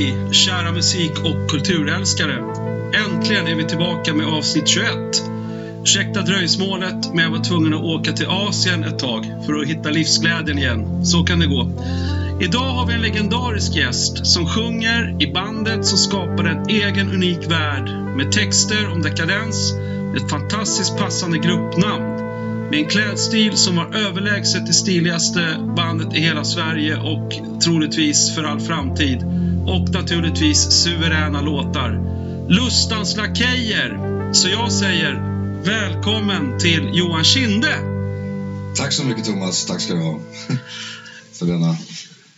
Hej kära musik och kulturälskare! Äntligen är vi tillbaka med avsnitt 21. Ursäkta dröjsmålet, men jag var tvungen att åka till Asien ett tag för att hitta livsglädjen igen. Så kan det gå. Idag har vi en legendarisk gäst som sjunger i bandet som skapade en egen unik värld med texter om dekadens, ett fantastiskt passande gruppnamn med en klädstil som var överlägset det stiligaste bandet i hela Sverige och troligtvis för all framtid. Och naturligtvis suveräna låtar. Lustans Lakejer! Så jag säger välkommen till Johan Kinde! Tack så mycket Thomas, tack ska du ha för denna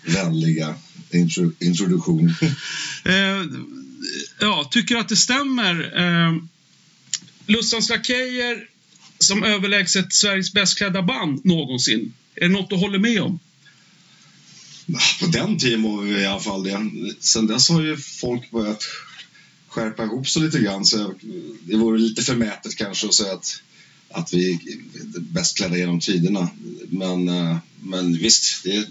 vänliga intro introduktion. Eh, ja, tycker att det stämmer. Eh, Lustans Lakejer som överlägset Sveriges bäst klädda band någonsin. Är det något du håller med om? På den tiden var vi i alla fall det. Sen dess har ju folk börjat skärpa ihop sig lite grann. Så det vore lite förmätet kanske att säga att, att vi är bäst klädda genom tiderna. Men, eh, men visst, det är,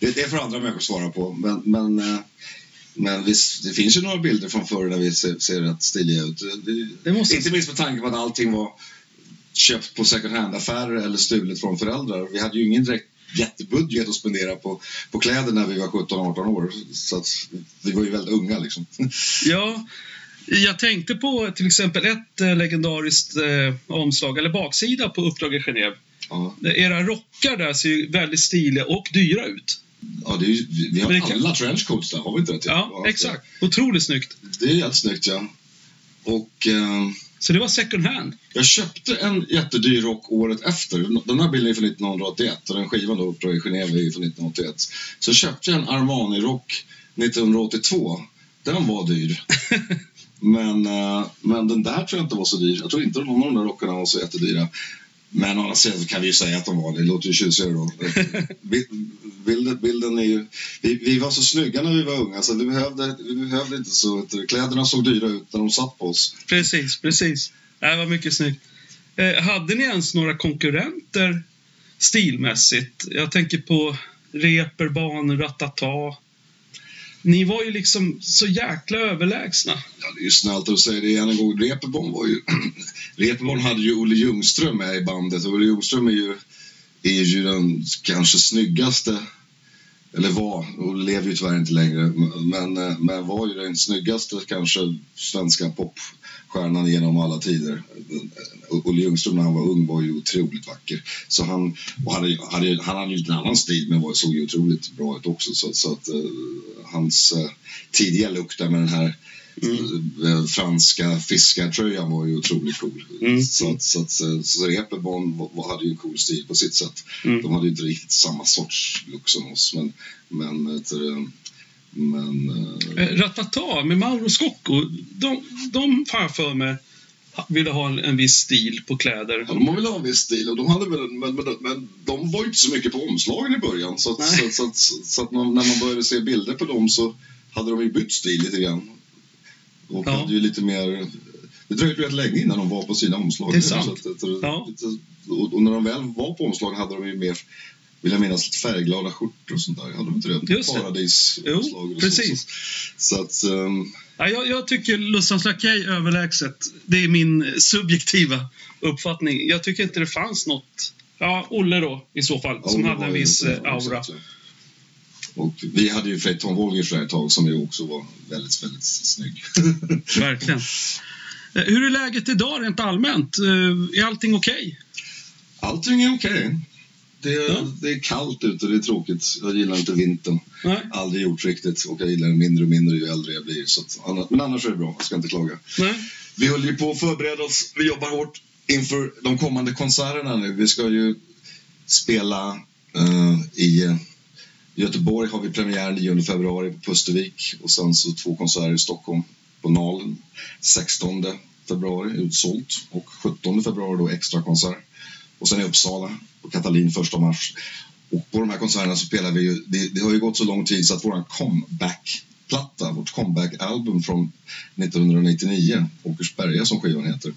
det är för andra människor att svara på. Men, men, eh, men visst, det finns ju några bilder från förr där vi ser, ser rätt stiliga ut. Det måste- Inte minst med tanke på att allting var köpt på second hand-affärer eller stulet från föräldrar. Vi hade ju ingen direkt jättebudget att spendera på, på kläder när vi var 17-18 år. Så vi var ju väldigt unga liksom. Ja, jag tänkte på till exempel ett eh, legendariskt eh, omslag, eller baksida på Uppdrag i Genève. Ja, Era rockar där ser ju väldigt stiliga och dyra ut. ja det är, ju- vi, har kan- alla trenchcoats där, har vi inte det? typ? Ja, exakt. Otroligt snyggt. Det, är helt snyggt ja. Och eh, Så det var second hand. jag köpte en jättedyr rock året efter. Den här bilden är från 1981 och den skivan då, i Genève, är från 1981. Så köpte jag en Armani-rock 1982. Den var dyr. Men, eh, men den där tror jag inte var så dyr. Jag tror inte någon av de där rockarna var så jättedyra. Men å andra sidan kan vi ju säga att de var det. Det låter ju tjusigare då. Bi- Bilden, bilden är ju... Vi, vi var så snygga när vi var unga så vi behövde, vi behövde inte så... Kläderna såg dyra ut när de satt på oss. Precis, precis. Det var mycket snyggt. Eh, hade ni ens några konkurrenter stilmässigt? Jag tänker på Reeperbahn, Ratata. Ni var ju liksom så jäkla överlägsna. Ja, det är ju snällt att säga det igen en gång. Reeperbahn var ju... Reeperbahn hade ju Olle Ljungström med i bandet och Olle Ljungström är ju, är ju den kanske snyggaste eller var, och lever ju tyvärr inte längre, men, eh, men var ju den snyggaste kanske svenska popstjärnan genom alla tider. Olle Ljungström när han var ung var ju otroligt vacker. Så han, och hade, hade, han hade ju en annan stil men var, såg ju otroligt bra ut också. Så, så att uh, hans uh, tidiga look där med den här eh, franska fiskartröjan var ju otroligt cool. Mm. Så, att, så, att, så, så var- var- hade ju en cool stil på sitt sätt. Mm. De hade ju inte riktigt samma sorts look som oss men, men, men eh, Eh, Ratata med Mauro Scocco, de, de jag för mig ville ha en, en viss stil på kläder. Ja, de väl ha en viss stil och de hade väl, men, men, men de var ju inte så mycket på omslagen i början. Så att, så, att- så, att, så att man, när man började se bilder på dem så hade de ju bytt stil lite grann. Och Ja. hade ju lite mer... Det dröjde rätt länge innan de var på sina omslag. Det är sant. Så att, Ja. och när de väl var på omslagen hade de ju mer, vill jag minnas, lite färgglada skjortor och sånt där. Hade de inte det? Just det. Paradisomslag Jo, och precis. Så, att, ehm, Ja, jag, jag tycker Lustans Lakej överlägset. Det är min subjektiva uppfattning. Jag tycker inte det fanns något. Ja, Olle då i så fall, som Ja, hade det en viss det eh, aura. så att- Och vi hade ju Fred Tom Wolgers där ett tag som ju också var väldigt, väldigt snygg. Verkligen. Eh, Hur är läget idag rent allmänt? Eh, Är allting okej? Allting är okej. Det, är- Ja. det är kallt ute, det är tråkigt. Jag gillar inte vintern. Nej? Aldrig gjort riktigt och jag gillar den mindre och mindre ju äldre jag blir. Så att, men annars är det bra, jag ska inte klaga. Nej? Vi håller ju på att förbereda oss. Vi jobbar hårt inför de kommande konserterna nu. Vi ska ju spela eh, i eh, Göteborg har vi premiär 9 februari på Pustervik och sen så två konserter i Stockholm på Nalen 16 februari utsålt och 17 februari då extra konsert. Och sen i Uppsala på Katalin 1 mars. Och på de här konserterna så spelar vi ju, det, det har ju gått så lång tid så att våran comeback-platta, vårt comeback-album från 1999, Åkersberga som skivan heter,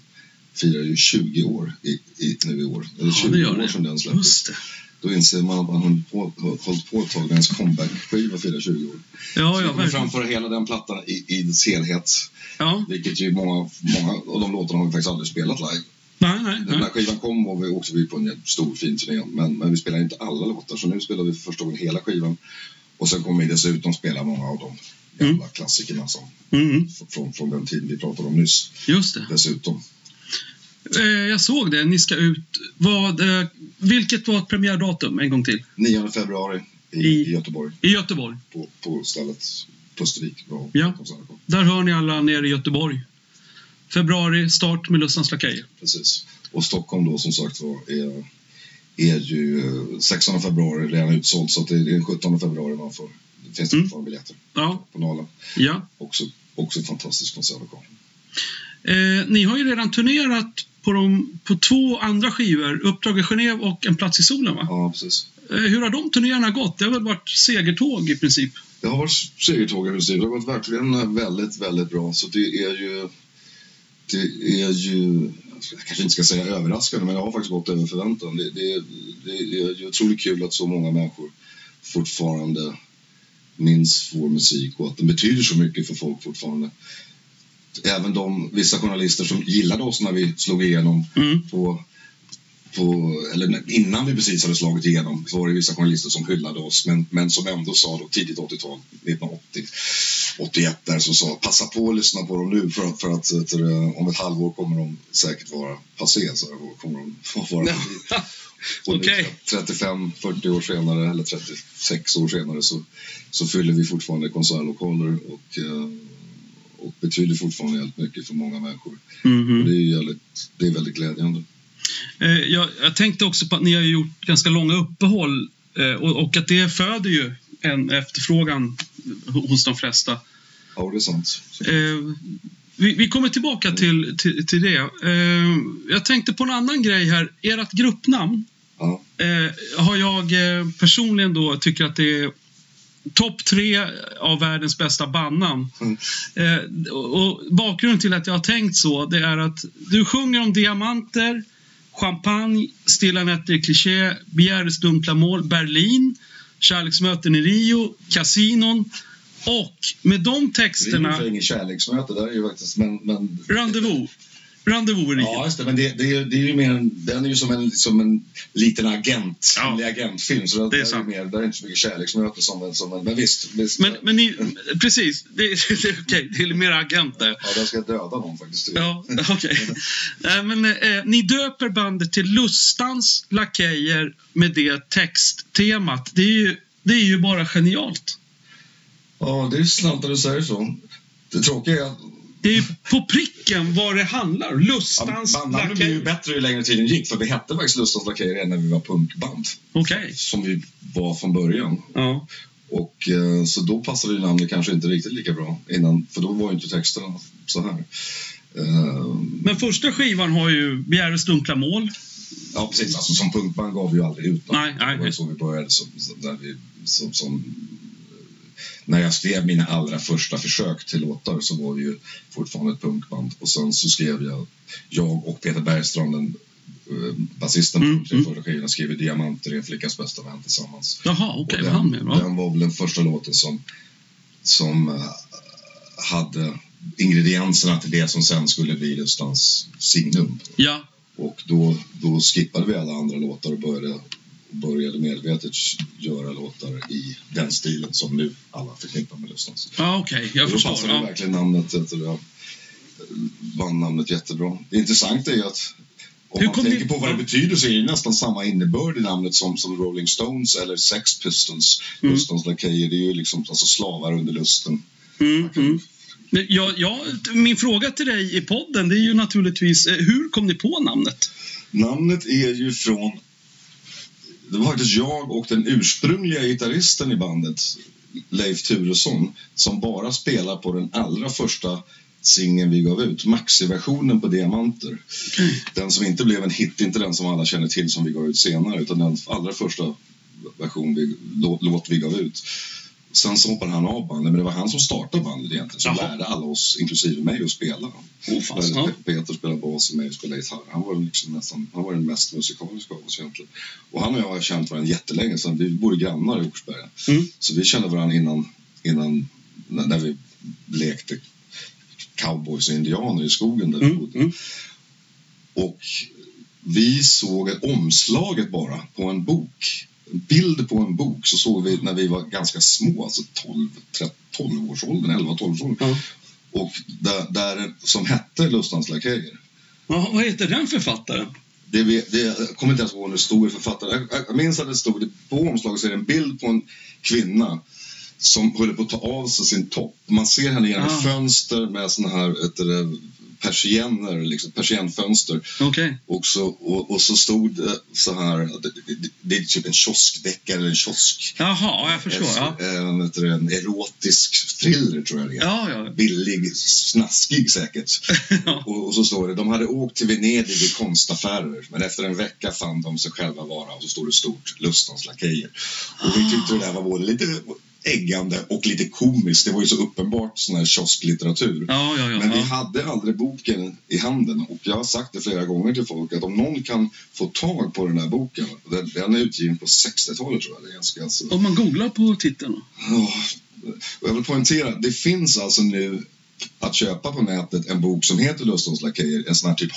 firar ju 20 år i, i, nu i år. Eller Ja, 20 det gör år sedan den släpptes. Då inser man att man har på, hållit på ett tag när ens comeback-skiva firar 20 år. Ja, Så ja, verkligen. framföra hela den plattan i, i dess helhet. Ja. Vilket ju många, många av de låtarna har vi faktiskt aldrig spelat live. Nej, nej, Den nej. när skivan kom var vi, åkte vi på en stor fin turné. Men, men vi spelade inte alla låtar. Så nu spelar vi för första gången hela skivan. Och sen kommer vi dessutom spela många av de gamla klassikerna som, Mm, från, från den tiden vi pratade om nyss. just det. Dessutom. Eh, jag såg det. Ni ska ut. Vad, eh, vilket var ett premiärdatum en gång till? 9 februari i, I- Göteborg. I Göteborg. På, på stället Pustervik. Ja. Där hör ni alla nere i Göteborg. Februari, start med Lustans Lakejer. Precis. Och Stockholm då som sagt var är, är ju eh, 16 februari redan utsålt. Så det är den 17 februari man får. Det finns Mm. fortfarande biljetter Ja, på Nalen. ja. Också, också en fantastisk konsertlokal. Eh, ni har ju redan turnerat på, de, på två andra skivor. Uppdrag i Genève och En plats i solen, va? Ja, precis. Eh, hur har de turnéerna gått? Det har väl varit segertåg i princip? Det har varit segertåg i Det har varit verkligen eh, väldigt, väldigt bra. Så det är ju... Det är ju... Jag kanske inte ska säga överraskande, men det har faktiskt gått över förväntan. Det, det, det är ju otroligt kul att så många människor fortfarande minns vår musik och att den betyder så mycket för folk fortfarande. Även de, vissa journalister som gillade oss när vi slog igenom Mm. på, på, eller innan vi precis hade slagit igenom så var det vissa journalister som hyllade oss men, men som ändå sa då tidigt 80-tal, 1980, 81 där som sa passa på att lyssna på dem nu för att, för att, att, eh, om ett halvår kommer de säkert vara passé så kommer de vara nu, Okej. 35-40 år senare eller 36 år senare så, så fyller vi fortfarande konsertlokaler och, eh, och betyder fortfarande helt mycket för många människor. Och Mhm. det, är ju väldigt, det är väldigt glädjande. Eh, jag, jag tänkte också på att ni har gjort ganska långa uppehåll eh, och, och att det föder ju en efterfrågan hos de flesta. Ja, det är sant. Eh, vi, vi kommer tillbaka till, till, till det. Jag tänkte på en annan grej här. Ert gruppnamn ja, har jag personligen då tycker att det är topp tre av världens bästa bandnamn. Mm. Eh, och, och bakgrunden till att jag har tänkt så, det är att du sjunger om diamanter, champagne, stilla nätter i kliché, begärdes dunkla mål, Berlin, kärleksmöten i Rio, kasinon och med de det är ju texterna, inget kärleksmöte där är ju faktiskt, men, men rendezvous. Rendezvous i. Ja, just det. Men det, det, är, det är ju mer en, den är ju som en, som en liten agent, Ja. hemlig agentfilm. Så Det är där sant. Är mer, där är inte så mycket kärleksmöte som en, som en men visst. visst Men, men ni, precis, det, det är okej, det är mer agent där. Ja, där ska döda någon faktiskt. Ja, okej. Nej, men eh, ni döper bandet till Lustans Lakejer med det texttemat. Det är ju, det är ju bara genialt. Ja, det är slant att du säger så. Det tråkiga är att Det är på pricken vad det handlar om. ja, Lustans bandnamnet blev ju bättre ju längre tiden gick. För vi hette faktiskt Lustans Lakejer redan när vi var punkband. Okej. Som vi var från början. Ja. Och eh, så då passade ju namnet kanske inte riktigt lika bra innan. För då var ju inte texterna så här. Eh, Men första skivan har ju Begärdes dunkla mål. Ja, precis. Alltså, som punkband gav vi ju aldrig ut något. Nej, nej, Det var ju så vi började. Som, som, som, som, när jag skrev mina allra första försök till låtar så var vi ju fortfarande ett punkband. Och sen så skrev jag, jag och Peter Bergstrand, den, eh, basisten Mm, från tre mm. första skivorna, skrev Diamanter, en flickas bästa vän tillsammans. Jaha, okej. Vad han med? Ja. den var väl den första låten som, som eh, hade ingredienserna till det som sen skulle bli Rustans signum. ja. Och då, då skippade vi alla andra låtar och började, började medvetet göra låtar i den stilen som nu alla förknippar med Lustans. Ja, okej. Jag Och då förstår. passade Ja. verkligen namnet, efter det, bandnamnet jättebra. Det intressanta är att om man tänker på vad det betyder så är det nästan samma innebörd i namnet som, som Rolling Stones eller Sex Pistols. Mm. Lustans Lakejer, det är ju liksom alltså slavar under lusten. Mm, mm. Ja, ja, min fråga till dig i podden det är ju naturligtvis eh, hur kom ni på namnet? Namnet är ju från... Det var faktiskt jag och den ursprungliga gitarristen i bandet, Leif Turesson, som bara spelar på den allra första singeln vi gav ut, Maxi-versionen på Diamanter. Den som inte blev en hit, inte den som alla känner till som vi gav ut senare, utan den allra första version vi, låt, låt vi gav ut. Sen så hoppade han av bandet, men det var han som startade bandet egentligen. Som Jaha. lärde alla oss, inklusive mig, att spela. Åh, fasen, ja. Pe- Peter spelade bas och mig spelade gitarr. Han var, liksom nästan, han var den mest musikaliska av oss egentligen. Och han och jag har känt varandra jättelänge, sedan vi bor grannar i Orsberga. Mm. Så vi kände varandra innan, innan när vi lekte cowboys och indianer i skogen där vi Mm, bodde. mm. Och vi såg omslaget bara på en bok. Bild på en bok så såg vi när vi var ganska små, alltså 12, 13, 12 års åldern, 11, 12 års. Ja. Och där, där, som hette Lustans Lakejer. Ja, vad heter den författaren? Det, det, jag kommer inte ens ihåg om det stod i författaren. Jag, jag minns att det stod på omslaget så är det en bild på en kvinna som håller på att ta av sig sin topp. Man ser henne genom Ah. fönster med såna här det, persienner, liksom, persiennfönster. Okej. Och så, och, och så stod det så här, det, det, det är typ en kioskdeckare eller en kiosk. Jaha, jag förstår. Ja, En, en erotisk thriller tror jag det är. ja. ja. Billig, snaskig säkert. Ja. Och, och så står det, de hade åkt till Venedig i konstaffärer men efter en vecka fann de sig själva vara, och så står det stort, Lustans Lakejer. Och vi tyckte det där var både lite äggande och lite komiskt. Det var ju så uppenbart sån här kiosklitteratur. Ja, ja, ja. Men vi hade aldrig boken i handen och jag har sagt det flera gånger till folk att om någon kan få tag på den här boken, den, den är utgiven på 60-talet tror jag. Det ganska, alltså, Om man googlar på titeln. Och jag vill poängtera, det finns alltså nu att köpa på nätet en bok som heter Lustons Lakejer, en sån här typ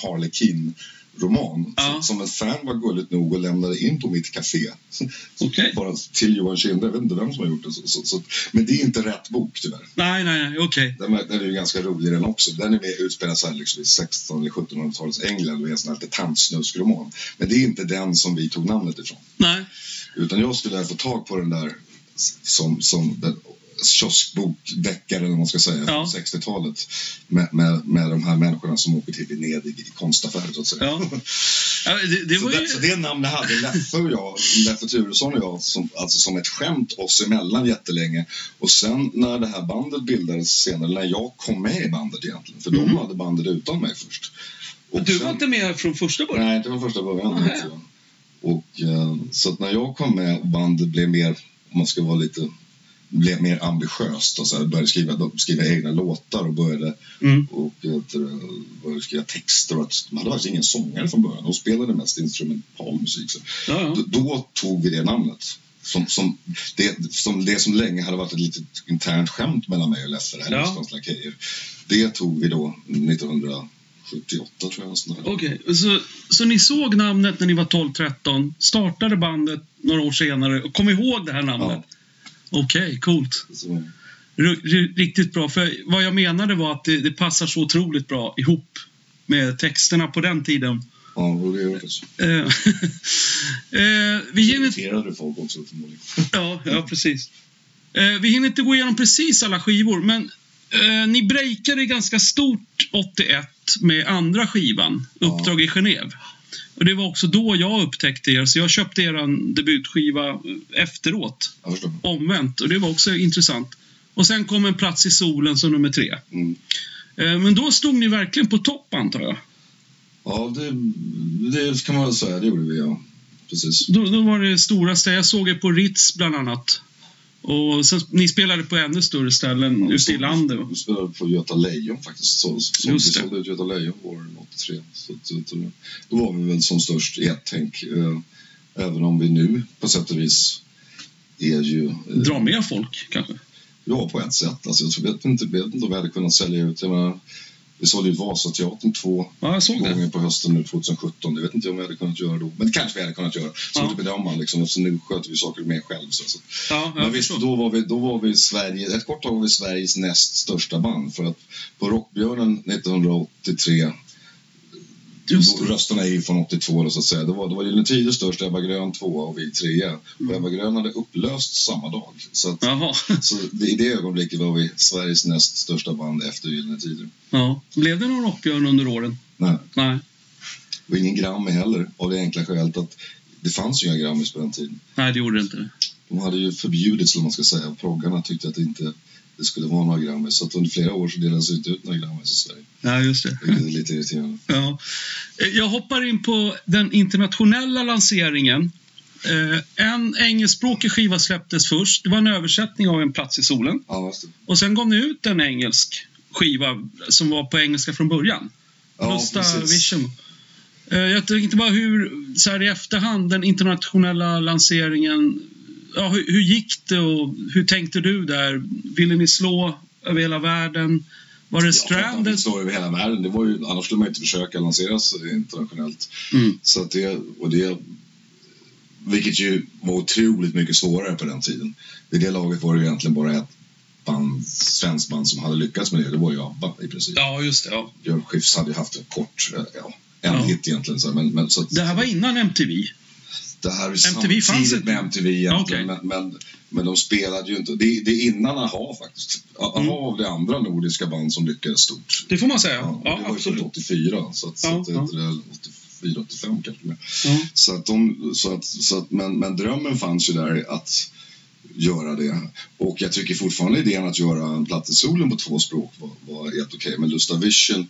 Harlekin-roman. Ja. Som, en fan var gulligt nog och lämnade in på mitt café. Okej. Bara till Johan Kindre, jag vet inte vem som har gjort det. Så, så, så, men det är inte rätt bok tyvärr. Nej, nej, nej. Okej. Den, är- den är ju ganska rolig den också. Den är mer utspelad så här liksom i 16 eller 1700-talets England och är en sån här lite tantsnuskroman. Men det är inte den som vi tog namnet ifrån. Nej. Utan jag skulle få tag på den där som, som den kioskbokdeckare eller vad man ska säga, Ja. från 60-talet. Med, med, med de här människorna som åker till Venedig i konstaffärer så att säga. Ja. Ja, det, det Så, var det, ju... så det namnet hade Leffe och jag, Leffe Turesson och jag, som, alltså som ett skämt oss emellan jättelänge. Och sen när det här bandet bildades senare, när jag kom med i bandet egentligen, för de Mhm. hade bandet utan mig först. Och Du var sen- inte med från första början? Nej, inte från första början. Jag. Och, eh, så att när jag kom med och bandet blev mer, om man ska vara lite, blev mer ambitiöst och så här, började skriva, skriva egna låtar och började, Mm. och, du, började skriva texter. Och de hade faktiskt ingen sångare från början. De spelade mest instrumental musik. Så. Ja, ja. Då, då tog vi det namnet. Som, som, det, som det som länge hade varit ett litet internt skämt mellan mig och Leffe, det här Ja. Lakejer. Det tog vi då 1978 tror jag. Okej, så, så ni såg namnet när ni var 12-13, startade bandet några år senare och kom ihåg det här namnet? Okej, coolt. Så, riktigt bra. För vad jag menade var att det, det passar så otroligt bra ihop med texterna på den tiden. ja, och det gör det. Eh, eh, vi hinner... irriterade folk också förmodligen. Ja, ja precis. Eh, vi hinner inte gå igenom precis alla skivor, men ni breakade ganska stort 81 med andra skivan, Ja. Uppdrag i Genève. Och det var också då jag upptäckte er, så jag köpte er debutskiva efteråt, omvänt. Och det var också intressant. Och sen kom En plats i solen som nummer tre. Mm. Eh, men då stod ni verkligen på topp, antar jag? Ja, det, det kan man väl säga. Det gjorde vi, ja. Precis. Då, då var det stora ställen. Jag såg er på Ritz bland annat. Och sen, ni spelade på ännu större ställen ute i landet. Vi spelade på Göta Lejon faktiskt. Så, så, Just vi sålde ut Göta Lejon våren 83. Så, så, så, då var vi väl som störst i ett tänk. Eh, även om vi nu på sätt och vis är ju... eh, Dra med folk, kanske? Ja, på ett sätt. Alltså, jag tror- vet inte, vet inte om vi hade kunnat sälja ut. Jag menar, vi sålde ut Vasateatern två Ja, det. gånger på hösten nu 2017. Jag vet inte om vi hade kunnat göra då. Men det kanske vi hade kunnat göra. Så Ja. inte bedöma liksom. Eftersom nu sköter vi saker mer själv. Så. Ja, Men visst, förstår. då var, vi, då var vi Sverige, ett kort tag var vi Sveriges näst största band. För att på Rockbjörnen 1983, Just det. rösterna är ju från 82 då, så att säga. Då var, då var Gyllene Tider störst, Ebba Grön tvåa och vi trea. Mm. Och Ebba Grön hade upplöst samma dag. Så, att, så det, i det ögonblicket var vi Sveriges näst största band efter Gyllene Tider. Ja. Blev det någon rockbjörn under åren? Nej, Nej. och ingen Grammy heller av det enkla skälet att det fanns ju inga Grammys på den tiden. Nej, det gjorde det inte. De hade ju förbjudits, eller man ska säga. Proggarna tyckte att det inte det skulle vara några Grammys. Så att under flera år så delades det inte ut några Grammys i Sverige. Ja, just det. Vilket är lite irriterande. Ja. Eh, Jag hoppar in på den internationella lanseringen. Eh, en engelskspråkig skiva släpptes först. Det var en översättning av En plats i solen. Ja. Och sen gav ni ut en engelsk skiva som var på engelska från början. Ja, precis. Vision. Eh, Jag tänkte bara hur, så här i efterhand, den internationella lanseringen. Ja, hur, hur gick det och hur tänkte du där? Ville ni slå över hela världen? Var det Ja, Stranded? det står över hela världen. Det var ju, annars skulle man inte försöka lansera sig internationellt. Mm. Så att det, och det, vilket ju var otroligt mycket svårare på den tiden. Vid det laget var det ju egentligen bara ett band, svenskt band som hade lyckats med det. Det var ju ABBA i princip. Ja, just det. Ja. Björn Skifs hade ju haft en kort, eh, ja, en Ja. hit egentligen. Så, men, men, så att, Det här var innan MTV. Det här är MTV fanns samtidigt med MTV egentligen. Okej. Men, men, men de spelade ju inte. Det, det är innan AHA faktiskt. AHA Mm. var det andra nordiska band som lyckades stort. Det får man säga. Ja, Ja, det var ju absolut. först 84, så att, så Ja, att det ja. heter det 84, 85 kanske mer. Ja. Så att de, så att, så att, men, men drömmen fanns ju där att göra det. Och jag tycker fortfarande idén att göra en platta i solen på två språk var, var helt okej. Men Lusta Vision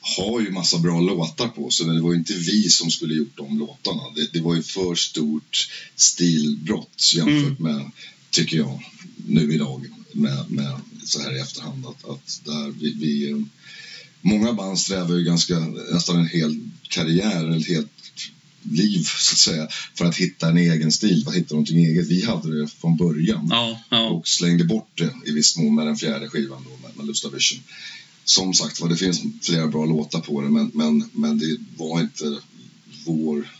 har ju massa bra låtar på så det var ju inte vi som skulle gjort de låtarna. Det, det var ju för stort stilbrott jämfört med, tycker jag, nu idag med, med så här i efterhand att, att där vi, vi Många band strävar ju ganska, nästan en hel karriär, eller ett helt liv så att säga, för att hitta en egen stil, för att hitta någonting eget. Vi hade det från början Ja, ja. och slängde bort det i viss mån med den fjärde skivan då, med, med Lusta Vision. Som sagt var, det finns flera bra låtar på det men, men, men det var inte vår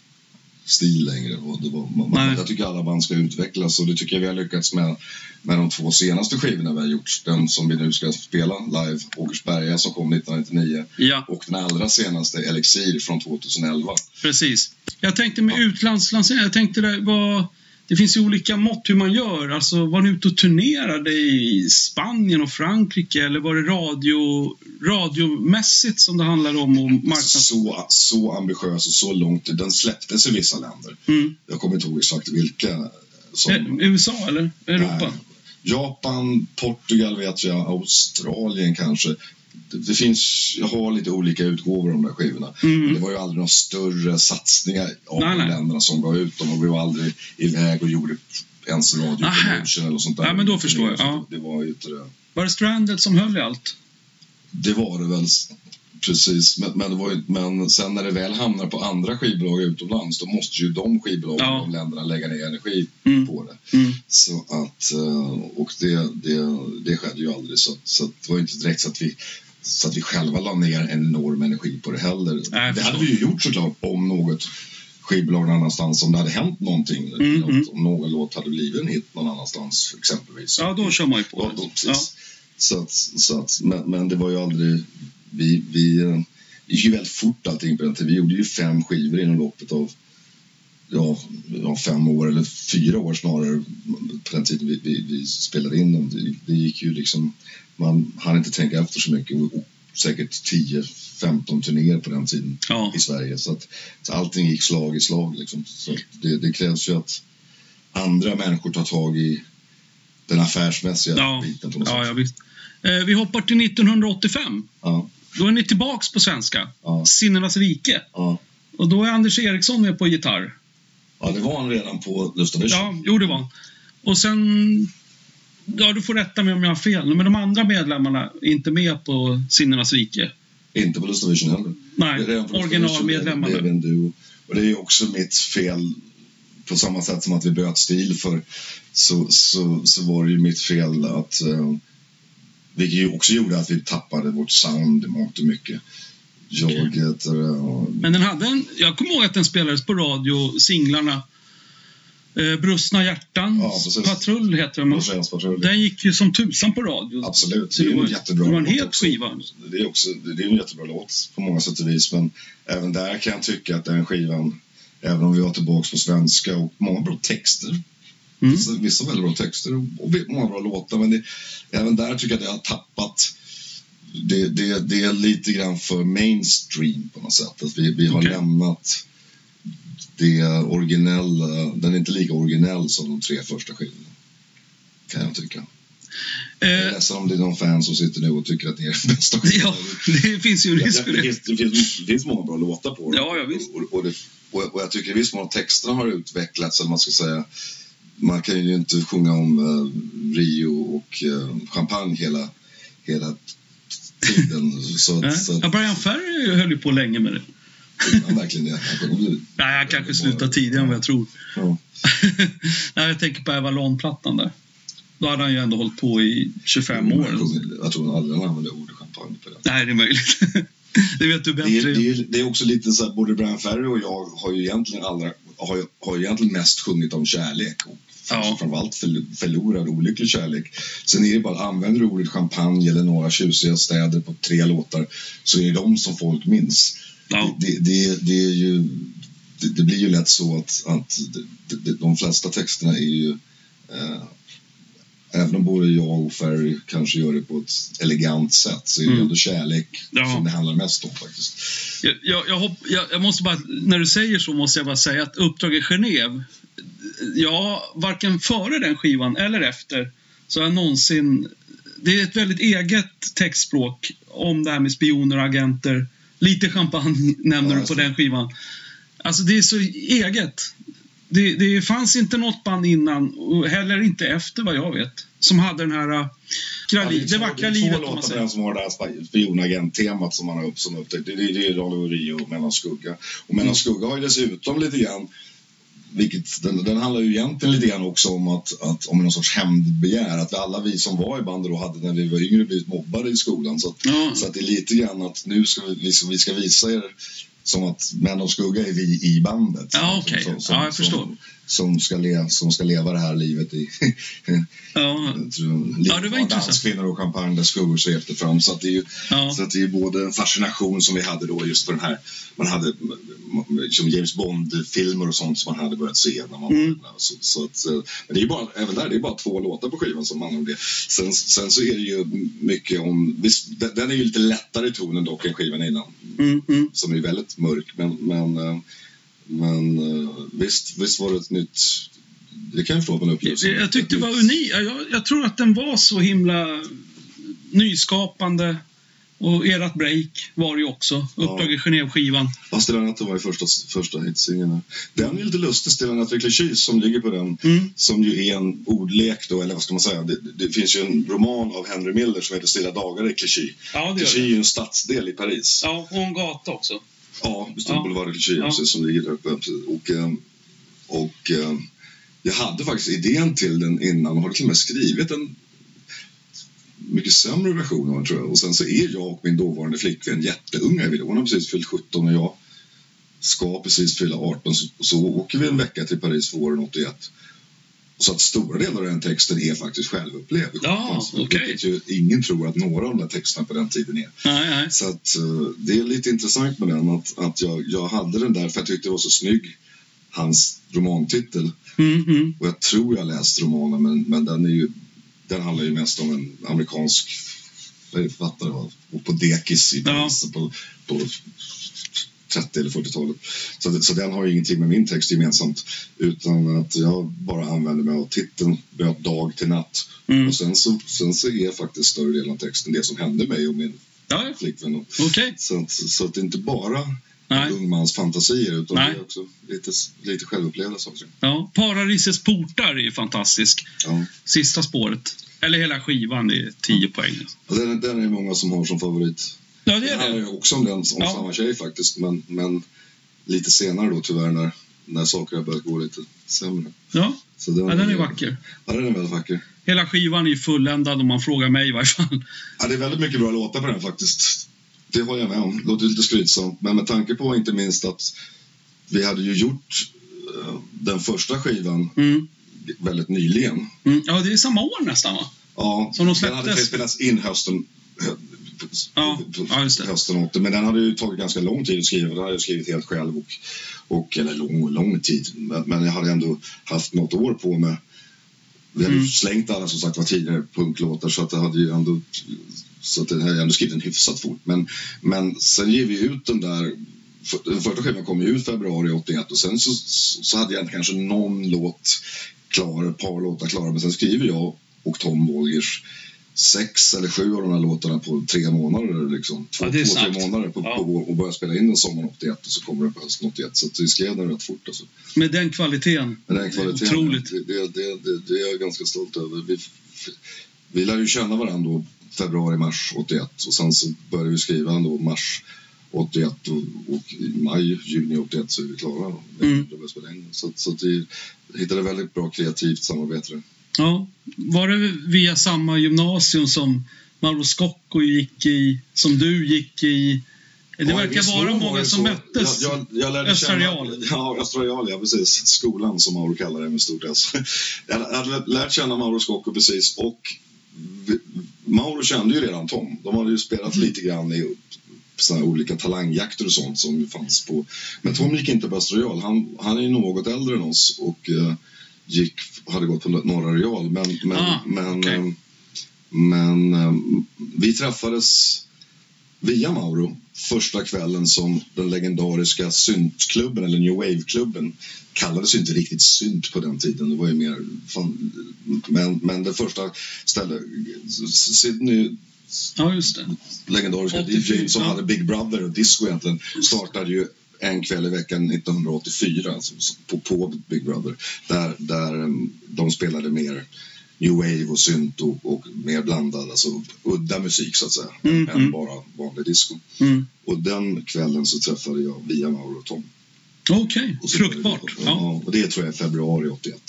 stil längre. Och det var, man, Nej. jag tycker alla band ska utvecklas och det tycker jag vi har lyckats med med de två senaste skivorna vi har gjort. Den som vi nu ska spela live, Åkersberga som kom 1999 ja, och den allra senaste, Elixir från 2011. precis. Jag tänkte med Ja. utlandslansering, jag tänkte det var... Det finns ju olika mått hur man gör. Alltså, var ni ute och turnerade i Spanien och Frankrike eller var det radio, radiomässigt som det handlade om och marknads... Så, så ambitiös och så långt. Den släpptes i vissa länder. Mm. Jag kommer inte ihåg exakt vilka. Som, Eh, USA eller Europa? Nej. Japan, Portugal vet jag, Australien kanske. Det, finns, jag har lite olika utgåvor av de där skivorna. Mm. Det var ju aldrig några större satsningar av Nej, de nej. länderna som gav ut dem och vi var aldrig iväg och gjorde ens radiopromotion eller sånt där. Ja, men då förstår jag, ja. Det, var ju inte det. Var det Stranded som höll i allt? Det var det väl, precis. Men, men, det var ju, men sen när det väl hamnar på andra skivbolag utomlands då måste ju de skivbolagen Ja. de länderna lägga ner energi Mm. på det. Mm. Så att, eh, och det, det, det skedde ju aldrig. Så, så det var ju inte direkt så att vi så att vi själva la ner en enorm energi på det heller. jag det hade vi ju gjort såklart om något skivbolag någon annanstans, om det hade hänt någonting. Mm, mm. Om någon låt hade blivit en hit någon annanstans exempelvis. Ja, då kör man ju på då, precis. Ja. Så att, så att, men, men det var ju aldrig... Vi, vi eh, det gick ju väldigt fort allting på den tiden. Vi gjorde ju fem skivor inom loppet av ja, fem år, eller fyra år snarare, på den tiden vi, vi, vi spelade in dem. Det, det gick ju liksom... Man hann inte tänka efter så mycket. Och, och säkert 10-15 turnéer på den tiden Ja. i Sverige. Så, att, så allting gick slag i slag. Liksom. Så det, det krävs ju att andra människor tar tag i den affärsmässiga Ja. biten på något Ja, sätt. ja, visst. Eh, vi hoppar till 1985. Ja, Då är ni tillbaks på svenska. ja, Sinnenas rike. Och då är Anders Eriksson med på gitarr. Ja, det var han redan på Gustav. Ja, jo det var. Och sen... Ja, du får rätta mig om jag har fel. Men de andra medlemmarna är inte med på Sinnenas rike. Inte på Gustav heller. Nej, Det originalmedlemmarna. Det duo. Och det är också mitt fel. På samma sätt som att vi bytte stil för så, så, så var det ju mitt fel att uh, vilket ju också gjorde att vi tappade vårt sound i mångt och mycket. Jag Okej. heter... eh, Men den hade en... Jag kommer ihåg att den spelades på radio, singlarna. Eh, Brustna hjärtan, Ja, precis. Patrull heter de. Rosens-patrull. Den gick ju som tusan på radio. Absolut, det är det en jättebra det var en låt också. skiva. Det är, också, det är en jättebra låt på många sätt och vis. Men även där kan jag tycka att den skivan, även om vi var tillbaka på svenska och många bra texter. Mm. Vissa, väldigt bra texter och många bra låtar. Men det, även där tycker jag att det har tappat. Det, det, det är lite grann för mainstream på något sätt. Att vi, vi har Okej. lämnat det originella. Den är inte lika originell som de tre första skivorna. Kan jag tycka. Jag är Eh, ledsen om det är någon fan som sitter nu och tycker att det är bästa ja, det finns ju risk för det, det. finns, det, finns, det finns många bra låtar på den. Ja, ja, visst. Och, och, det, och, och jag tycker i viss mån att texterna har utvecklats, eller man ska säga. Man kan ju inte sjunga om eh, Rio och eh, champagne hela, hela tiden. Så, att- så Ja, att, Brian Ferry höll ju på länge med det. han verkligen det. Han Nej, han kanske slutar tidigare än vad jag tror. Ja. Nej, jag tänker på Avalon-plattan där. Då hade han ju ändå hållit på i 25 år. Jag tror- Jag tror aldrig han använder ordet champagne på det. Nej, det är möjligt. det vet du Det bättre. är, det, är, det är också lite så att både Brian Ferry och jag har ju egentligen, aldrig, har, har egentligen mest sjungit om kärlek. Och Ja. Framförallt för, förlorad olycklig kärlek. Sen är det bara, använder du ordet champagne eller några tjusiga städer på tre låtar så är det de som folk minns. Ja. Det, det, det, är ju, det, det blir ju lätt så att, att de flesta texterna är ju eh, Även om både jag och Ferry kanske gör det på ett elegant sätt så är det Mm. ändå kärlek Ja. som det handlar mest om faktiskt. Jag, jag, jag, hopp, jag måste bara, när du säger så måste jag bara säga att Uppdrag i Genève, ja, varken före den skivan eller efter så har jag någonsin... Det är ett väldigt eget textspråk om det här med spioner och agenter. Lite champagne nämner Ja, du på det. den skivan. Alltså det är så eget. Det, det fanns inte något band innan och heller inte efter vad jag vet som hade den här... äh, Ja, det, det två- vackra är livet två om man låtar på säger. den som har det här spionagent-temat som man har upp, som upptäckt. Det, det, det är Radio Rio och Mellan Skugga. Och Mellan Mm. Skugga har ju dessutom lite grann vilket, den, den handlar ju egentligen lite grann också om att, att om någon sorts hämndbegär. Att alla vi som var i bandet då hade när vi var yngre blivit mobbade i skolan. Så att, Ja. så att det är lite grann att nu ska vi, vi, ska, vi ska visa er som att Män och Skugga är vi i bandet. Ja, okej. Som, Ja, jag förstår. Som, som, ska le, som ska leva det här livet i Ja, tror, Ja, det var. Danskvinnor och champagne där skuggor svepte fram. Så att det är ju ja. så att det är både en fascination som vi hade då just för den här, man hade m- m- som James Bond-filmer och sånt som man hade börjat se när man Mm. var så, så att, eh, Men det är ju bara, även där, det är bara två låtar på skivan som handlar om det. Sen, sen så är det ju mycket om, visst, den- den är ju lite lättare i tonen dock än skivan innan. Mm, mm. Som är väldigt mörk, men, men, eh, men eh, visst, visst var det ett nytt, det kan jag förstå en upplevelse. Jag, jag tyckte det var nytt- unik. Jag, jag tror att den var så himla nyskapande. Och ert break var det ju också. Uppdrag i Genève-skivan. Ja, Stilla natten var ju första, första hitsingeln. Den är lite lustig, Stilla natten vid Clichy, som ligger på den. Mm. Som ju är en ordlek då, eller vad ska man säga? Det, det finns ju en roman av Henry Miller som heter Stilla dagar i Clichy. Ja, Clichy är ju en stadsdel i Paris. Ja, och en gata också. Ja, just det. Ja. Som ligger där uppe. Och, eh, och eh, jag hade faktiskt idén till den innan och har till och med skrivit en mycket sämre version av den tror jag. Och sen så är jag och min dåvarande flickvän jätteunga. vi. Hon har precis fyllt 17 och jag ska precis fylla 18. Så, så åker vi en vecka till Paris våren 81. Så att stora delar av den texten är faktiskt självupplevd. Ja, Alltså. Vilket ju ingen tror att några av de där texterna på den tiden är. Nej, nej. Så att, eh, det är lite intressant med den att, att jag, jag hade den där för jag tyckte det var så snygg hans romantitel. Mm, mm. Och jag tror jag läst romanen men, men den, är ju, den handlar ju mest om en amerikansk författare och på dekis i Paris på, på 30 eller 40-talet. Så, så den har ju ingenting med min text gemensamt utan att jag bara använder mig av titeln byt dag till natt. Mm. Och sen så, sen så är faktiskt större delen av texten det som hände mig och min Ja, ja. flickvän. Okej. så, att, så att det är inte bara Nej. ung mans fantasier utan Nej. det är också lite, lite självupplevda saker. Ja, Paradisets portar är ju fantastisk. Ja. Sista spåret. Eller hela skivan, det är 10 poäng. Och den, den är många som har som favorit. Ja, det Det är handlar det. ju också om den, om Ja. samma tjej faktiskt men, men lite senare då tyvärr när, när saker har börjat gå lite sämre. Ja, Så den, ja den är vacker. Ja, den är väldigt vacker. Hela skivan är ju fulländad om man frågar mig i varje fall. Ja, det är väldigt mycket bra låtar på den faktiskt. Det håller jag med om. Låter lite skrytsamt. Men med tanke på inte minst att vi hade ju gjort eh, den första skivan Mm. väldigt nyligen. Mm. Ja, det är samma år nästan va? Ja, Som de den hade släpptes. spelats in hösten Ja, ja, just det. hösten 80. Men den hade ju tagit ganska lång tid att skriva. Den hade jag skrivit helt själv. Och, och, eller lång, lång tid. Men, men jag hade ändå haft något år på mig. Vi hade Mm. slängt alla som sagt var tidigare punklåtar så att det hade ju ändå så att det hade ändå skrivit den hyfsat fort. Men, men sen ger vi ut den där för- den första skivan kom ju ut februari 81 och sen så, så hade jag kanske någon låt klar, ett par låtar klara men sen skriver jag och Tom Wolgers sex eller sju av de här låtarna på tre månader. Liksom. Två, Ja, två tre månader på, Ja. på, och börja spela in den sommaren 81 och så kommer den på hösten 81. Så vi skrev den rätt fort. Alltså. Med den kvaliteten. Men den kvaliteten, Otroligt. Det, det, det, det, är jag ganska stolt över. Vi, vi lär ju känna varandra då februari, mars 81 och sen så började vi skriva ändå mars 81 och, och i maj, juni 81 så är vi klara. Då. Mm. Spela in. Så, så vi hittade väldigt bra kreativt samarbete. Ja. Var det via samma gymnasium som Mauro Scocco gick i, som du gick i? Det Ja, verkar vara mån var många som så. möttes. Jag, jag, jag lärde Östra Real. Ja, Östra Real, ja precis. Skolan som Mauro kallar det med stort S. Jag hade lärt känna Mauro Scocco precis och Mauro kände ju redan Tom. De hade ju spelat Mm. lite grann i såna olika talangjakter och sånt som fanns på. Men Tom gick inte på Östra Real. Han, han är ju något äldre än oss och eh, gick, hade gått på Norra Real. Men, men, Ah, men, okej. eh, men eh, vi träffades via Mauro första kvällen som den legendariska syntklubben eller new wave-klubben kallades ju inte riktigt synt på den tiden. Det var ju mer fan, men, men det första stället Sydney Ja, just det. legendariska 84, DJ som ja. hade Big Brother och disco egentligen startade ju en kväll i veckan 1984 alltså, på, på Big Brother där, där um, de spelade mer new wave och synt och, och mer blandad, alltså udda musik så att säga, Mm, än mm. bara vanlig disco. Mm. Och den kvällen så träffade jag via Mauro och Tom. Okej, började fruktbart. vi- Ja. Ja, och det tror jag är februari 81.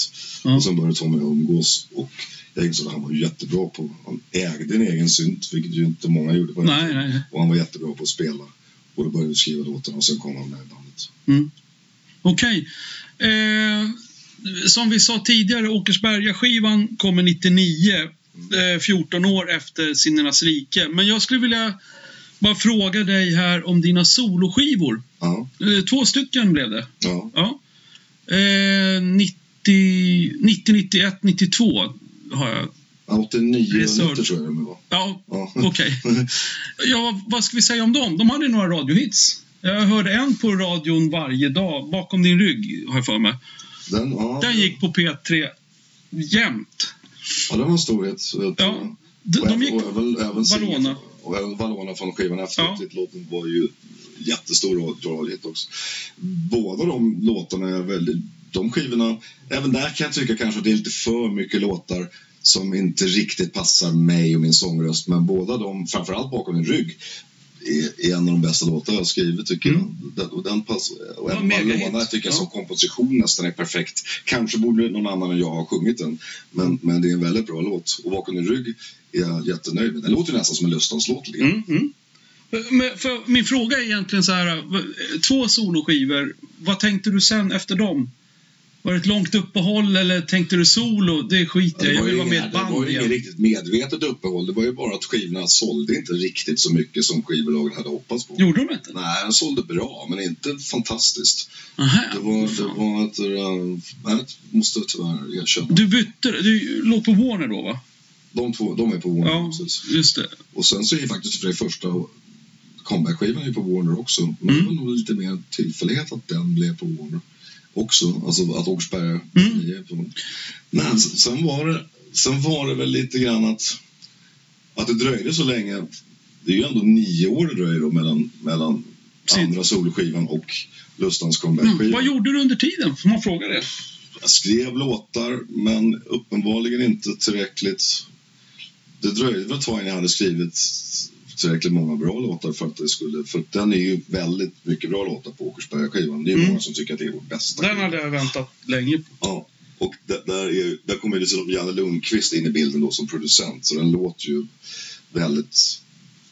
Ja. Och sen började Tom och jag umgås och jag insåg att han var jättebra på, han ägde en egen synt, vilket ju inte många gjorde på Nej, nej. Och han var jättebra på att spela. Och då började vi skriva låtarna och sen kom han med i bandet. Okej. Eh, som vi sa tidigare, Åkersberga-skivan kommer 99. Eh, 14 år efter Sinnenas rike. Men jag skulle vilja bara fråga dig här om dina soloskivor. Ja, Eh, två stycken blev det. ja. Ja. Eh, 90, 90, 91, 92 har jag. Ja, 89 Research. 90 tror jag det var. Ja, Ja. okej. Ja, vad ska vi säga om dem? De hade några radiohits. Jag hörde en på radion varje dag, bakom din rygg, har jag för mig. Den, ja, Den gick på P3 jämt. ja, den var en storhet. Ja, De, och, de gick... och även, även Valona. Och även Valona från skivan efter. Ja. Titellåten var ju jättestor radiohit också. Båda de låtarna är väldigt... De skivorna, även där kan jag tycka kanske att det är lite för mycket låtar som inte riktigt passar mig och min sångröst. Men båda de, framförallt bakom min rygg, är, en av de bästa låtar jag skrivit tycker Mm. jag. Den, och den pass, och även. Valona tycker jag Ja. som komposition nästan är perfekt. Kanske borde någon annan än jag ha sjungit den. Men, men det är en väldigt bra låt. Och bakom din rygg är jag jättenöjd med. Den låter nästan som en Lustanslåt lite. Mm, mm. Men för min fråga är egentligen så här. v- Två soloskivor. Vad tänkte du sen efter dem? Var det ett långt uppehåll eller tänkte du solo? Det skiter jag. Jag vill vara med i ett det var band ju inget riktigt medvetet uppehåll. Det var ju bara att skivorna sålde inte riktigt så mycket som skivbolagen hade hoppats på. Gjorde de inte? Nej, den sålde bra, men inte fantastiskt. Aha, Det var, det var ett... Uh, nej, måste jag tyvärr erkänna. Du bytte, du låg på Warner då va? De två, de är på Warner. Ja, precis. just det. Och sen så är faktiskt för det första comeback-skivan är på Warner också. Men Mm. det var nog lite mer tillfällighet att den blev på Warner också. Alltså att Åkersberga Mm. Men sen var, det, sen var det väl lite grann att, att det dröjde så länge. Det är ju ändå nio år det dröjer då mellan, mellan andra solskivan och Lustans Mm. comeback-skivan. Vad gjorde du under tiden? Får man fråga det? Jag skrev låtar, men uppenbarligen inte tillräckligt. Det dröjde väl ett tag innan jag hade skrivit tillräckligt många bra låtar för att det skulle... För den är ju väldigt mycket bra låtar på Åkersberga-skivan. Det är Mm. många som tycker att det är vår bästa Den hade jag väntat länge på. Ja, och där, där, är, där kommer ju liksom Janne Lundqvist in i bilden då som producent. Så den låter ju väldigt...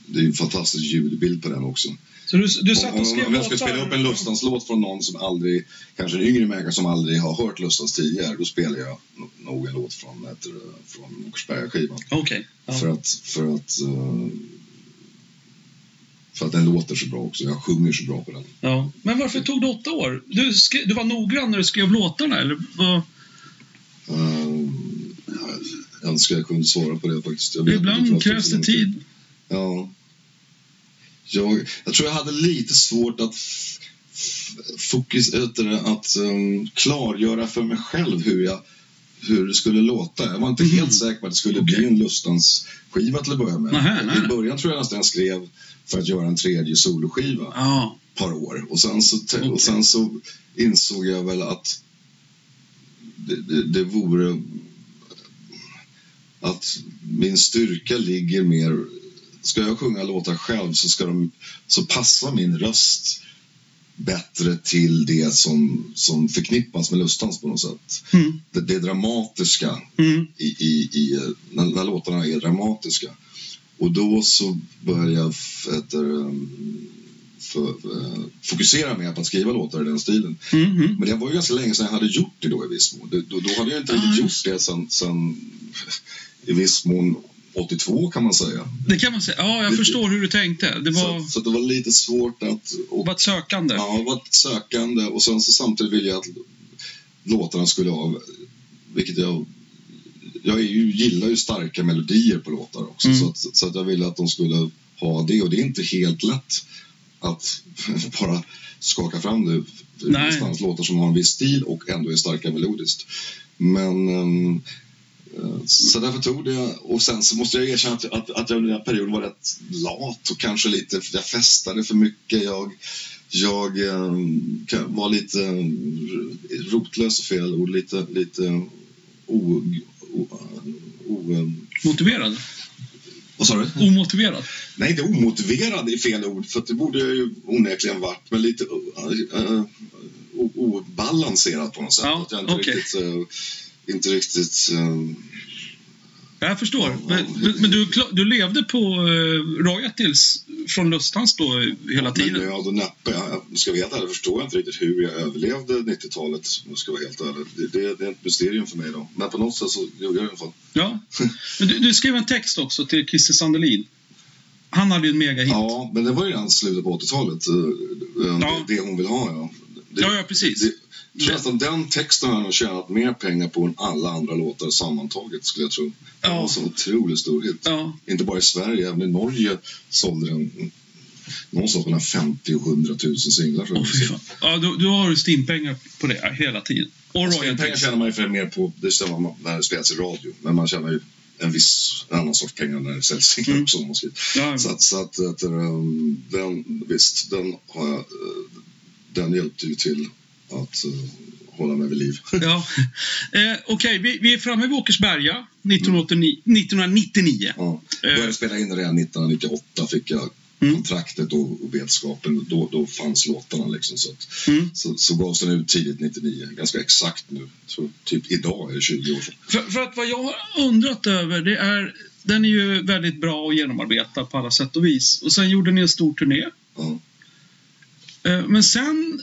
Det är ju en fantastisk ljudbild på den också. Så du, du satt Om, och om, skrev om jag ska spela upp en Lustans-låt från någon som aldrig, kanske en yngre människa som aldrig har hört Lustans tidigare, då spelar jag no- nog en låt från, heter från Åkersberga-skivan. Okej. Ja. För att, för att eh, för att den låter så bra också. Jag sjunger så bra på den. Ja. Men varför tog det åtta år? Du, skrev, du var noggrann när du skrev låtarna eller? Vad? Uh, jag önskar jag kunde svara på det faktiskt. Ibland krävs det tid. Ja. Jag, jag tror jag hade lite svårt att f- f- fokus, att um, klargöra för mig själv hur jag, hur det skulle låta. Jag var inte Mhm. helt säker på att det skulle bli en Lustans skiva till att börja med. Nähä, nej, I början tror jag nästan jag skrev för att göra en tredje soloskiva ett par år. Och sen så, Okej. och sen så insåg jag väl att det, det, det vore att min styrka ligger mer... Ska jag sjunga låtar själv så, ska de, så passar min röst bättre till det som, som förknippas med Lustans på något sätt. Mm. Det, det dramatiska Mm. i, i, i, när, när låtarna är dramatiska. Och då så började jag efter, um, för, eh, fokusera mer på att skriva låtar i den stilen. Mm. Mm. Men det var ju ganska länge sedan jag hade gjort det då i viss mån. Då, då hade jag inte Ah, gjort det sen, sen i viss mån 82 kan man säga. Det kan man säga. Ja, jag Det- förstår hur du tänkte. Det var, Så, så det var lite svårt att... Och, var ett sökande. ja, det var ett sökande och sen så samtidigt ville jag att låtarna skulle ha, vilket jag jag ju, gillar ju starka melodier på låtar också Mm. så, att, så att jag ville att de skulle ha det och det är inte helt lätt att bara skaka fram det. Finns låtar som har en viss stil och ändå är starka melodiskt. Men ehm, eh, så därför tog det och sen så måste jag erkänna att, att, att jag under den här perioden var rätt lat och kanske lite, jag festade för mycket. Jag, jag kan- var lite eh, rotlös och fel ord, lite, lite o, o, o, Motiverad. vad sa du? Omotiverad. Nej, inte omotiverad är fel ord, för det borde jag ju onekligen varit, men lite obalanserad på något sätt. Ja, att jag inte okej. riktigt, eh, inte riktigt eh, Jag förstår. Ja, Men, men, men du, du levde på uh, royalties från Lustans då hela men tiden? jag hade näppe, jag, ska veta ärligt förstår jag inte riktigt hur jag överlevde 90-talet, om jag ska vara helt ärlig. Det, det, det är ett mysterium för mig då. Men på något sätt så gjorde jag det i alla fall. Ja. Men du, du skrev en text också till Christer Sandelin. Han hade ju en megahit. Ja, men det var ju redan slutet på 80-talet. eh, eh, Ja. Det, det hon vill ha, ja. Det, Ja, ja, precis. Tror nästan den texten har nog tjänat mer pengar på än alla andra låtar sammantaget skulle jag tro. Den Ja. var så otroligt stor hit. Ja. Inte bara i Sverige, även i Norge sålde den någonstans mellan 50 och 100 000 singlar fan. Ja, du, du har ju Steam-pengar på det hela tiden. Och pengar royalties. tjänar man ju för mer på, det stämmer man- när det spelas i radio, men man tjänar ju en viss en annan sorts pengar när det säljs singlar Mm. också. Ja, Så att, så att, um, den, visst, den har jag, eh, den hjälpte ju till att eh, hålla mig vid liv. ja. Eh, Okej, vi, vi är framme vid Åkersberga 1989, 1999. Ja. Började spela in redan 1998 fick jag Mm. kontraktet och, och vetskapen. Då, då fanns låtarna liksom. Så, att, Mm. så, så gavs den ut tidigt 99, ganska exakt nu. Så typ idag är det 20 år sedan. För, för att vad jag har undrat över, det är... Den är ju väldigt bra och genomarbetad på alla sätt och vis. Och sen gjorde ni en stor turné. Ja. Eh, Men sen,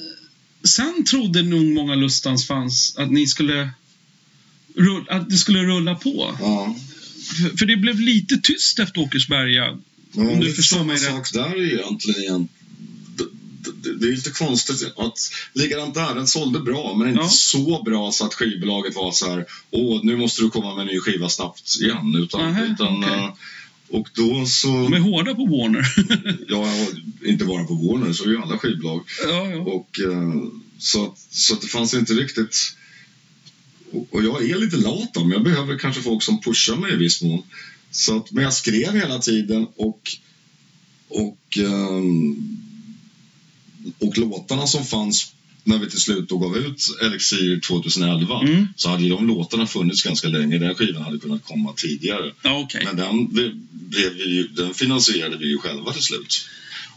sen trodde nog många Lustans fans att ni skulle rulla, att det skulle rulla på. Ja. För, för det blev lite tyst efter Åkersberga. Ja, Om du förstår samma mig rätt. sak där egentligen. igen. Det, det, det är lite konstigt att likadant där, den sålde bra men inte Ja. så bra så att skivbolaget var så här åh nu måste du komma med en ny skiva snabbt igen. Utan, Nähä, utan, okej. Och då så, De är hårda på Warner. ja, inte bara på Warner så är ju alla skivbolag. ja, ja. Och, eh, så, att- så att det fanns inte riktigt... Och, jag är lite lat om, jag behöver kanske folk som pushar mig i viss mån. Så att, men jag skrev hela tiden och, och, ehm, och låtarna som fanns när vi till slut då gav ut Elixir 2011 Mm. så hade ju de låtarna funnits ganska länge. Den skivan hade kunnat komma tidigare. okej. Men den, blev vi, den finansierade vi ju själva till slut.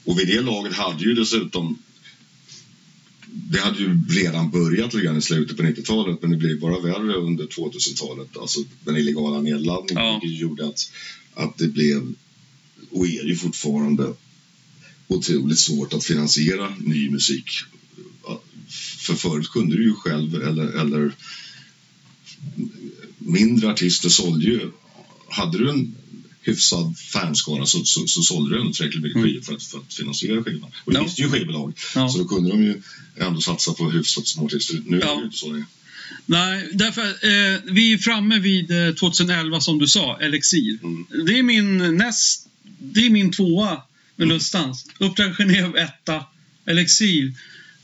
Och vid det laget hade ju dessutom det hade ju redan börjat lite grann i slutet på 90-talet men det blev bara värre under 2000-talet. Alltså den illegala nedladdningen Ja. vilket gjorde att, att det blev och är ju fortfarande otroligt svårt att finansiera ny musik. För förut kunde du ju själv eller, eller mindre artister sålde ju hade du en hyfsad fanskara så, så, så sålde du ändå tillräckligt mycket skivor för att, för att finansiera skivan. Och det Ja. visste ju skivbolag. Ja. Så då kunde de ju ändå satsa på hyfsat små artister. Nu är Ja. det ju inte så längre. Nej, därför, eh, vi är framme vid eh, 2011 som du sa, Elixir. Mm. Det är min näst, det är min tvåa med Lustans. Uppdrag Genève etta, Elixir.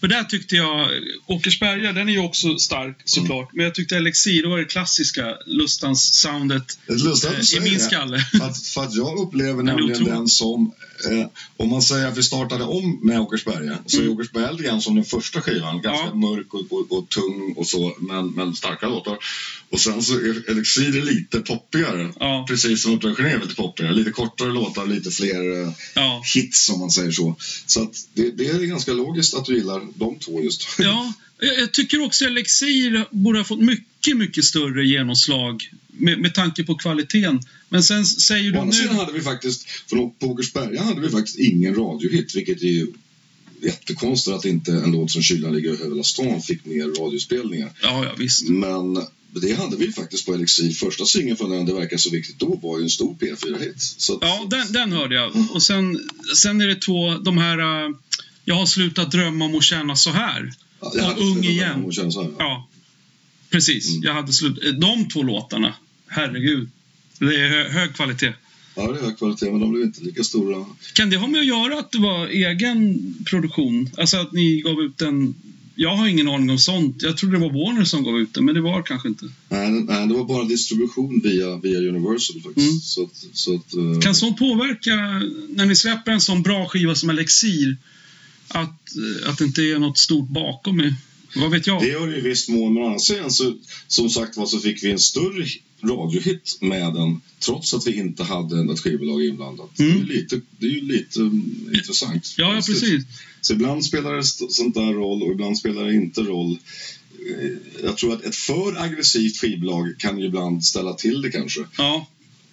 För där tyckte jag, Åkersberga, den är ju också stark såklart. Men jag tyckte Elixir, var det klassiska Lustans-soundet eh, i min skalle. För att, för att jag upplever är nämligen den som, eh, om man säger att vi startade om med Åkersberga, så är Åkersberga lite grann som den första skivan. Ganska Mm. Ja. mörk och, och, och tung och så, men, men starka låtar. Och sen så är Elixir lite poppigare. Ja. Precis som Uppdrag Genève är lite poppigare. Lite kortare låtar, lite fler eh, Ja. hits om man säger så. Så att det, det är ganska logiskt att du gillar de två just. Ja, jag tycker också Elixir borde ha fått mycket, mycket större genomslag med, med tanke på kvaliteten. Men sen säger du nu... hade vi faktiskt, för på Åkersberga hade vi faktiskt ingen radiohit, vilket är ju jättekonstigt att inte en låt som Kylan ligger över hela stan fick mer radiospelningar. Ja, ja, visst. Men det hade vi faktiskt på Elixir. Första singeln från den, Det verkar så viktigt då, var ju en stor P4-hit. Så att- Ja, den, den hörde jag. Och sen, sen är det två, de här... Jag har slutat drömma om att känna så här. ja, jag och Ung igen. här. Ja, precis. Mm. Jag hade slut... De två låtarna, herregud. Det är hö, hög kvalitet. Ja, det är hög kvalitet, men de blev inte lika stora. Kan det ha med att göra att det var egen produktion? Alltså att ni gav ut den... Jag har ingen aning om sånt. Jag trodde det var Warner som gav ut den, men det var kanske inte. Nej, nej det var bara distribution via, via Universal faktiskt. Mm. Så att, så att, eh, Kan sånt påverka, när ni släpper en sån bra skiva som Elixir, att, att det inte är något stort bakom? er? Vad vet jag? Det gör det i viss mån, men andra sidan så, som sagt var så fick vi en större radiohit med den trots att vi inte hade ett skivbolag inblandat. Mm. Det är ju lite, det är ju lite um, intressant. Ja, ja, precis. Så ibland spelar det sånt där roll och ibland spelar det inte roll. Eh, Jag tror att ett för aggressivt skivbolag kan ju ibland ställa till det kanske. Ja,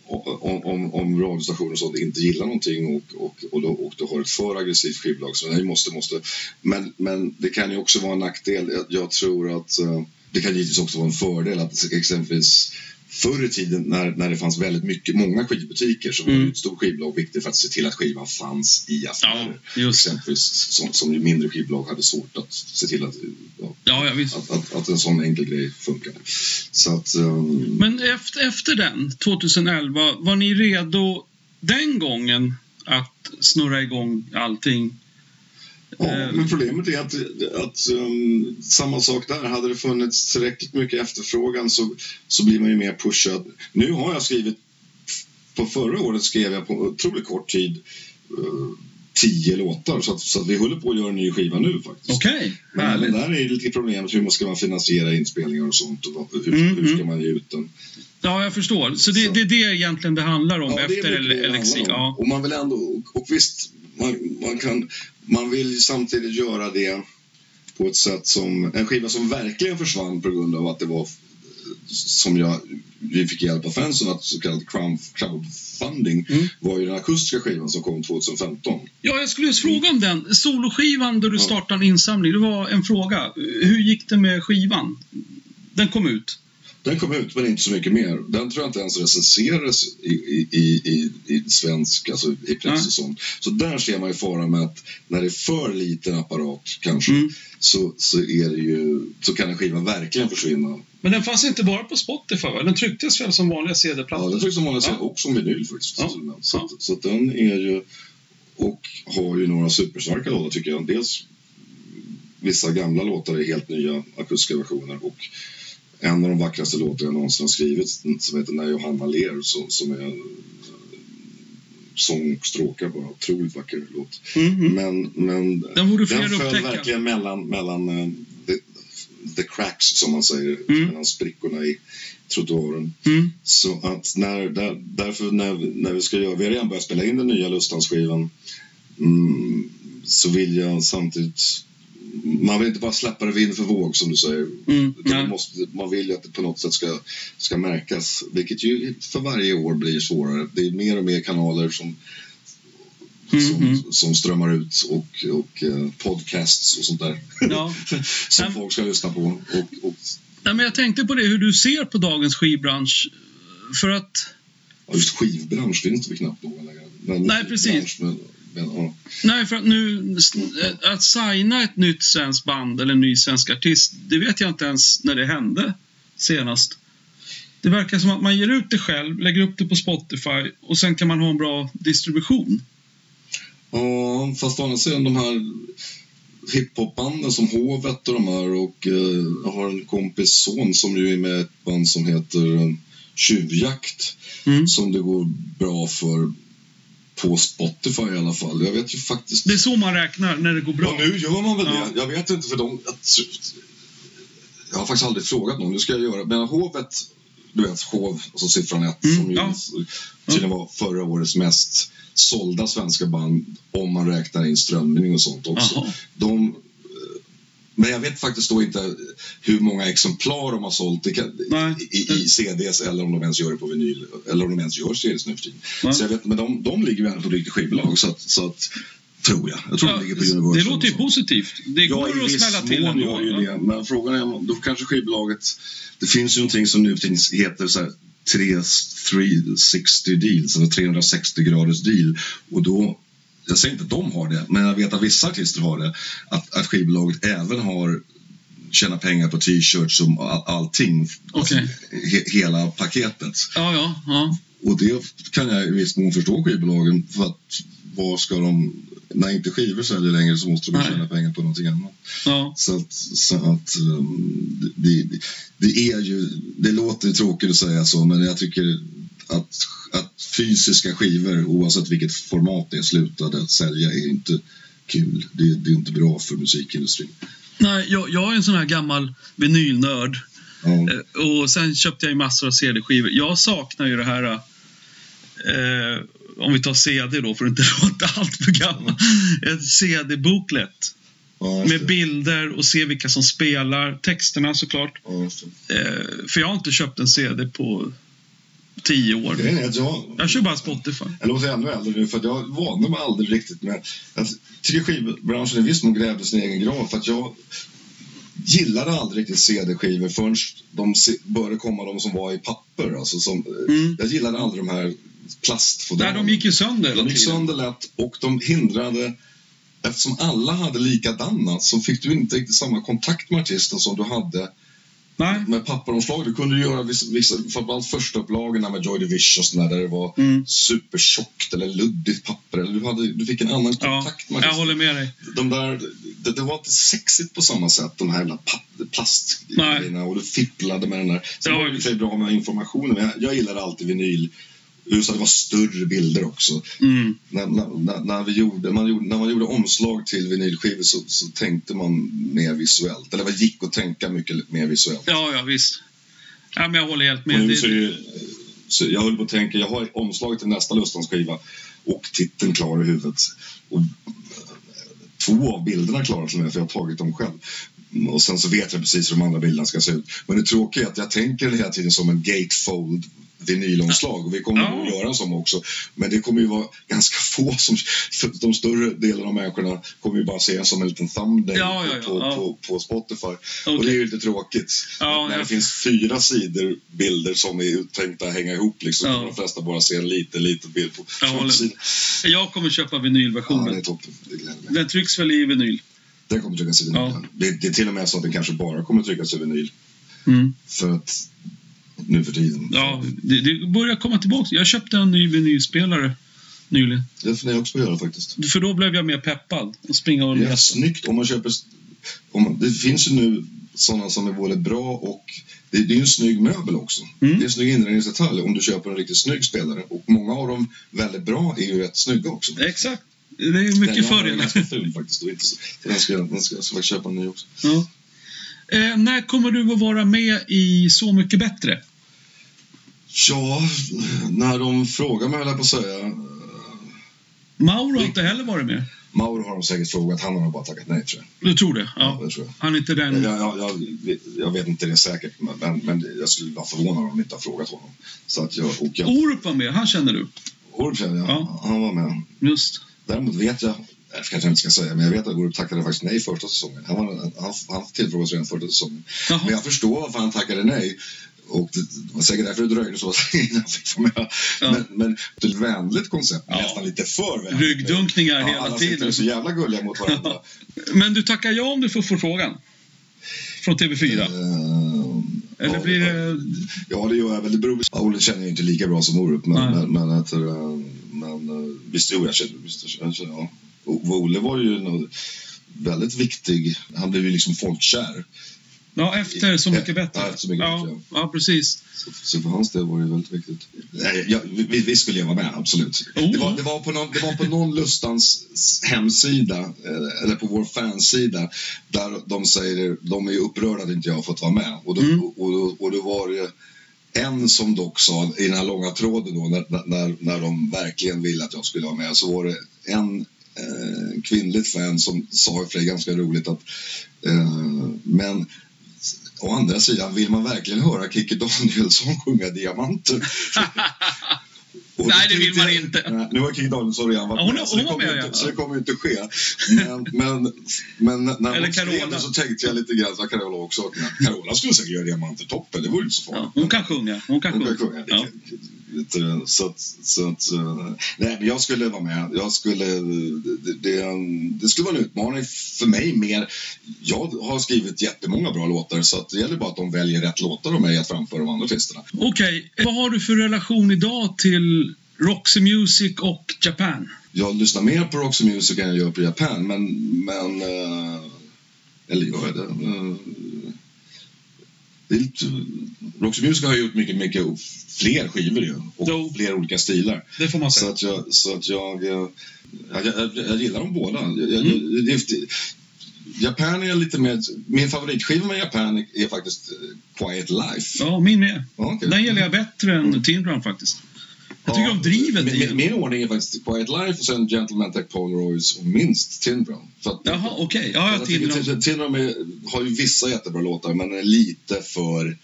om, om, om radiostationer och sånt inte gillar någonting och, och, och, då, och då har ett för aggressivt skivbolag. Så nej, måste, måste. Men, men det kan ju också vara en nackdel. Jag, jag tror att eh, det kan givetvis också vara en fördel att exempelvis Förr i tiden när, när det fanns väldigt mycket, många skivbutiker så var Mm. det ett stort skivbolag viktigt för att se till att skivan fanns i affärer. Ja. Exempelvis som, som ju mindre skivbolag hade svårt att se till att, ja, ja, att, att, att en sån enkel grej funkar. Så att, um, Men efter, efter den, 2011, var ni redo den gången att snurra igång allting? Ja, Eh, men problemet är att, att um, samma sak där. Hade det funnits tillräckligt mycket efterfrågan så, så blir man ju mer pushad. Nu har jag skrivit, på förra året skrev jag på otroligt kort tid uh, tio låtar så att, så att vi håller på att göra en ny skiva nu faktiskt. Okej, Men, men härligt. där är lite problemet hur man ska man finansiera inspelningar och sånt och hur, Mm, hur ska mm. man ge ut den. Ja, jag förstår. Så det, Så. det är det egentligen det handlar om Ja, det efter det det Elixir? Ja. Och man vill ändå, och visst, man, man, kan, man vill ju samtidigt göra det på ett sätt som, en skiva som verkligen försvann på grund av att det var som jag, vi fick hjälp av fansen att så kallad crowd, crowdfunding Mm. var ju den akustiska skivan som kom 2015. ja, jag skulle just fråga om den. Soloskivan då du Ja. startade en insamling, det var en fråga. Hur gick det med skivan? Den kom ut. Den kom ut, men inte så mycket mer. Den tror jag inte ens recenserades i, i, i, i, i svensk, alltså i press och sånt. Så där ser man ju faran med att när det är för liten apparat kanske Mm. så, så, är det ju, så kan en skiva verkligen försvinna. Men den fanns inte bara på Spotify, va? Den trycktes väl som vanliga Ja, CD-plattor? det tycks som vanligt Ja. ja. och som vinyl faktiskt. Ja. Så, Ja. så den är ju, och har ju några superstarka låtar tycker jag. Dels vissa gamla låtar är helt nya akustiska versioner och en av de vackraste låtar jag någonsin har skrivit som heter När Johanna ler som, som är eh, sång och stråkar bara. Otroligt vacker låt. Mhm. Men, men Den borde den föll upptäcka. verkligen mellan, mellan eh, the, the cracks som man säger, Mm. mellan sprickorna i trottoaren. Mm. Så att när, där, därför när, när vi ska göra, vi har redan börjat spela in den nya Lustans-skivan mm, så vill jag samtidigt man vill inte bara släppa det vind för våg som du säger. Mm. Nej. man, måste, man vill ju att det på något sätt ska, ska märkas, vilket ju för varje år blir svårare. Det är mer och mer kanaler som, Mm, som, mm. som strömmar ut och, och eh, podcasts och sånt där Ja. som Men- folk ska lyssna på. Och, och, Nej, men jag tänkte på det, hur du ser på dagens skivbransch. För att, ja, just skivbransch finns det väl knappt någon längre. Men Nej, precis. bransch, men, ja. nej, för att nu, att signa ett nytt svenskt band eller en ny svensk artist, det vet jag inte ens när det hände senast. Det verkar som att man ger ut det själv, lägger upp det på Spotify och sen kan man ha en bra distribution. Ja, fast å andra sidan de här hiphopbanden som Hovet och de här och eh, jag har en kompis son som ju är med i ett band som heter eh, Tjuvjakt Mm. som det går bra för på Spotify i alla fall. Jag vet ju faktiskt... Det är så man räknar när det går bra. Ja, nu gör man väl Ja. det. Jag vet inte för de... Jag har faktiskt aldrig frågat någon. Nu ska jag göra. Men hovet, du vet hov, och så siffran ett Mm, som ju ja. tydligen var förra årets mest sålda svenska band om man räknar in strömning och sånt också. Jaha. De, men jag vet faktiskt då inte hur många exemplar de har sålt i, i, i CDs eller om de ens gör det på vinyl eller om de ens gör CDs nu för tiden. Nej. Så jag vet, men de, de ligger ju ändå på riktigt skivbolag så att, så att Tror jag. Jag tror Ja, de ligger på det Universal. låter ju positivt. Det Ja, går i att smälla till ändå. gör ju ja. det. Men frågan är om då kanske skivbolaget... Det finns ju någonting som nu heter så här 360 deals, eller 360 graders deal. Och då, jag säger inte att de har det, men jag vet att vissa artister har det. Att, att skivbolaget även har tjäna pengar på t-shirts och all, allting. Okej. he, hela paketet. Ja, ja, ja. Och det kan jag i viss mån förstå skivbolagen för att vad ska de när inte skivor säljer längre så måste de Nej. tjäna pengar på någonting annat. ja. Så att, så att um, det, det, det är ju, det låter tråkigt att säga så men jag tycker att, att fysiska skivor oavsett vilket format det är slutade sälja är inte kul. Det, det är inte bra för musikindustrin. Nej, jag, jag är en sån här gammal vinylnörd. Ja. Eh, Och sen köpte jag ju massor av CD-skivor. Jag saknar ju det här... Eh, om vi tar CD då, för att inte låta allt för gammal. Ett CD-booklet Ja, med bilder och se vilka som spelar. Texterna såklart. Ja. Eh, för jag har inte köpt en CD på tio år. Grejen är att jag, Jag kör bara Spotify. Jag låter ännu äldre nu för att jag vande mig aldrig riktigt med... Jag tycker skivbranschen i viss mån grävde sin egen grav för att jag gillade aldrig riktigt CD-skivor förrän de började komma de som var i papper. Alltså som, Mm. Jag gillade aldrig de här plastfodralen. Nej, de gick ju sönder De gick sönder lätt och de hindrade Eftersom alla hade likadana så fick du inte riktigt samma kontakt med artisten som du hade Nej. med papperomslag. Du kunde göra vissa, vissa framförallt första upplagorna med Joy Division och sådär, där det var Mm. supertjockt eller luddigt papper. Eller du, hade, du fick en annan Ja, kontakt med jag artisten. håller med dig. De där, det, det var inte sexigt på samma sätt, de här jävla plastgrejerna och du fipplade med den där. Sen Ja, var det i bra med informationen, men jag, jag gillade alltid vinyl. Just att det var större bilder också. Mm. När, när, när, vi gjorde, man gjorde, när man gjorde omslag till vinylskivor så, så tänkte man mer visuellt. Eller det gick att tänka mycket mer visuellt. Ja, ja, visst. Ja, men jag håller helt med. Det, ju- jag höll på att tänka, jag har omslaget till nästa Lustans-skiva och titeln klar i huvudet. Och två av bilderna klara till och med, för jag har tagit dem själv. Och sen så vet jag precis hur de andra bilderna ska se ut. Men det tråkiga är att jag tänker hela tiden som en gatefold vinylomslag och vi kommer Ja. att göra en sån också. Men det kommer ju vara ganska få som, de större delen av människorna kommer ju bara se den som en liten thumbnail Ja, ja, ja, på, ja. På, på Spotify. Och Okej. det är ju lite tråkigt. Ja, när det finns fyra sidor bilder som är uttänkta att hänga ihop liksom. Ja. Ja. De flesta bara ser en liten, liten bild på framsidan. jag kommer köpa Ja, vinylversionen. det är toppen. Det gläder mig. Den trycks väl i vinyl? Den kommer tryckas i vinyl. Ja. Det, det är till och med så att den kanske bara kommer tryckas i vinyl. Mm. För att nu för tiden. Ja, det, det börjar komma tillbaka. Jag köpte en ny vinylspelare nyligen. Det får ni också göra faktiskt. För då blev jag mer peppad. att springa och leta. snyggt om man köper... Om man, det finns ju nu sådana som är både bra och... Det, det är ju en snygg möbel också. Mm. Det är en snygg inredningsdetalj om du köper en riktigt snygg spelare. Och många av dem väldigt bra är ju rätt snygga också. Exakt. Det är mycket Den jag har är fördelar. ganska ful faktiskt. Och inte så, den ska, den ska, jag ska faktiskt köpa en ny också. Ja. Eh, när kommer du att vara med i Så mycket bättre? Ja, när de frågar mig höll jag på att säga. Mauro har inte heller varit med. Mauro har de säkert frågat, han har bara tackat nej tror jag. Du tror det? Ja. det tror jag. Han är inte Jag, den... jag, jag, jag vet inte det säkert, men, men, men jag skulle vara förvånad om de inte har frågat honom. Så att jag, och jag, Orup var med, han känner du? Orup känner jag, Ja. han var med. Just. Däremot vet jag, det kanske jag inte ska säga, men jag vet att Orup tackade faktiskt nej första säsongen. Han, var, han, han tillfrågades redan första säsongen. Jaha. Men jag förstår varför han tackade nej. Och det var säkert därför det dröjde så innan han fick vara med. Ja. Men, men det är ett vänligt koncept, Ja. nästan lite för vänligt. Ryggdunkningar Ja, hela alla tiden. så jävla gulliga mot varandra. Men du tackar ja om du får förfrågan? Från TV4? Ehm, Eller ja, blir det... Ja, det gör jag väl. Det beror Olle känner jag inte lika bra som Orup, men, men, men, att, eh, men eh, visst, jo, jag känner, visst, jag känner, ja. Olle var ju, nå- väldigt viktig. Han blev ju liksom folkkär. Ja, efter Så mycket bättre. Ja, Så mycket ja, bättre, ja, precis. Så, så för hans del var det väldigt viktigt. Nej, ja, vi, vi skulle jag vara med, absolut. Oh. Det, var, det, var på någon, det var på någon Lustans hemsida, eh, eller på vår fansida, där de säger de är upprörda att inte jag har fått vara med. Och då, Mm. och, och, och då var det en som dock sa, i den här långa tråden då, när, när, när de verkligen ville att jag skulle vara med, så var det en eh, kvinnligt fan som sa för det är ganska roligt att eh, men Å andra sidan, vill man verkligen höra Kikki Danielsson sjunga Diamanter? Och Nej, det vill man inte. Nej, Nu har Kikki Danielsson redan varit Ja, hon- med, så, hon det med, inte, ja. så det kommer inte ske. Men, men, men när Eller hon skrev det så tänkte jag lite grann, så Carola också, Carola skulle säkert göra Diamanter toppen, det vore inte så farligt. Ja, hon kan sjunga. Hon kan Hon kan sjunga. sjunga. Ja. Så att, så att, eh, nej, jag skulle vara med. Jag skulle, det, det, det skulle vara en utmaning för mig mer. Jag har skrivit jättemånga bra låtar så att det gäller bara att de väljer rätt låtar av mig att framföra de andra artisterna. Okej, vad har du för relation idag till Roxy Music och Japan? Jag lyssnar mer på Roxy Music än jag gör på Japan, men... men eh, eller gör jag det? Det är lite, Roxy Music har gjort mycket, mycket fler skivor ju, och Jo. fler olika stilar. Det får man Så att jag, så att jag, eh, jag, jag, jag gillar dem båda. Jag, Mm. det, Japan är lite mer, min favoritskiva med Japan är faktiskt Quiet Life. Ja, min med. Ja, okej. Den gillar jag bättre än Tin Drum faktiskt. Jag tycker Ja, om drivet min, min, min ordning är faktiskt Quiet Life och sen Gentleman Take Polaroids och minst Tin Drum. För att- Jaha, okej. Ja, för ja, att Tin jag Drum. tycker Tin Drum är, har ju vissa jättebra låtar men är lite för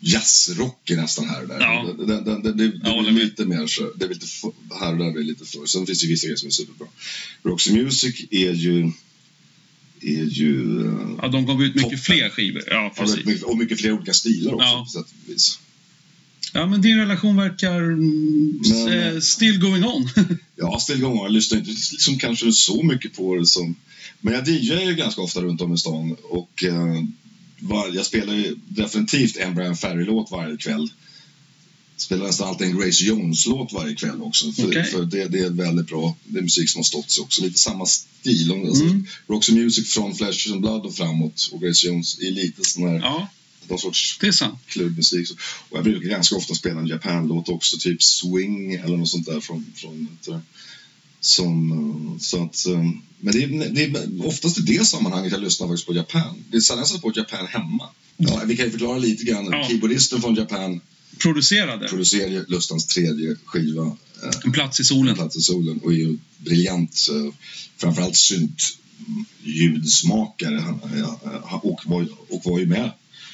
jazzrockig nästan här och där. Ja. Det, det, det, det, det, är lite mer så, det är lite för, här och där är lite för. Sen finns det ju vissa grejer som är superbra. Roxy Music är ju är ju eh, Ja, de gav ut mycket Toppen. fler skivor. Ja, precis. och mycket fler olika stilar också Ja. och vis. Ja, men din relation verkar mm, Men- eh, still going on. Ja, still gång. Jag lyssnar inte liksom kanske så mycket på det som... Men jag DJar ju ganska ofta runt om i stan och eh, var, jag spelar ju definitivt en Brian Ferry-låt varje kväll. Spelar nästan alltid en Grace Jones-låt varje kväll också. För, Okej. för det, det är väldigt bra. Det är musik som har stått sig också. Lite samma stil. Alltså, Mm. Roxy Music från Flesh and Blood och framåt och Grace Jones är lite sån här, Ja, någon sorts det är sant. klubbmusik. Och jag brukar ganska ofta spela en Japan-låt också, typ Swing eller något sånt där från, från som, eh, så att, eh, men det är, det är oftast i det sammanhanget jag lyssnar faktiskt på Japan. Det är sällan jag sätter på Japan hemma. Ja, vi kan ju förklara lite grann. Ja. Keyboardisten från Japan Producerade. producerar ju Lustans tredje skiva, eh, En plats i En solen. plats i solen, och är ju briljant. Framförallt synt ljudsmakare och var, och var ju med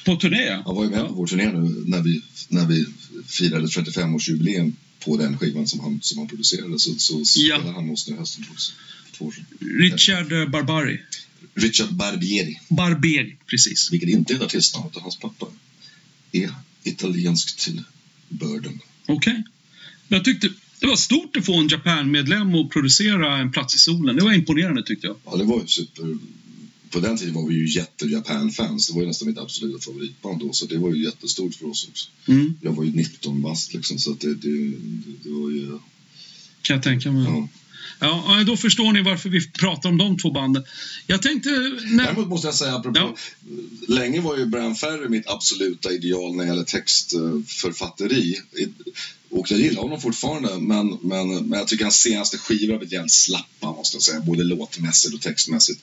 På turné, han var ju med på vår turné nu när vi, när vi firade 35-årsjubileum på den skivan som han, som han producerade. Så, så spelade han med oss nu hösten också. Två år sedan. Richard eh, Barbari. Richard Barbieri, Barberi, precis. vilket inte är ett artistnamn utan hans pappa är italiensk till börden. Okej. Jag tyckte det var stort att få en Japan-medlem att producera en plats i solen. Det var imponerande tyckte jag. Ja, det var ju super... På den tiden var vi ju jätte-Japan-fans. Det var ju nästan mitt absoluta favoritband då, så det var ju jättestort för oss också. Mm, Jag var ju 19 bast liksom, så att det, det, det, var ju... kan jag tänka mig. Ja. Ja, då förstår ni varför vi pratar om de två banden. Jag tänkte... När... Däremot måste jag säga, apropå, Ja. länge var ju Brian Ferry mitt absoluta ideal när det gäller textförfatteri. Och jag gillar honom fortfarande, men, men, men jag tycker hans senaste skivor har blivit jävligt slappa, måste jag säga, både låtmässigt och textmässigt.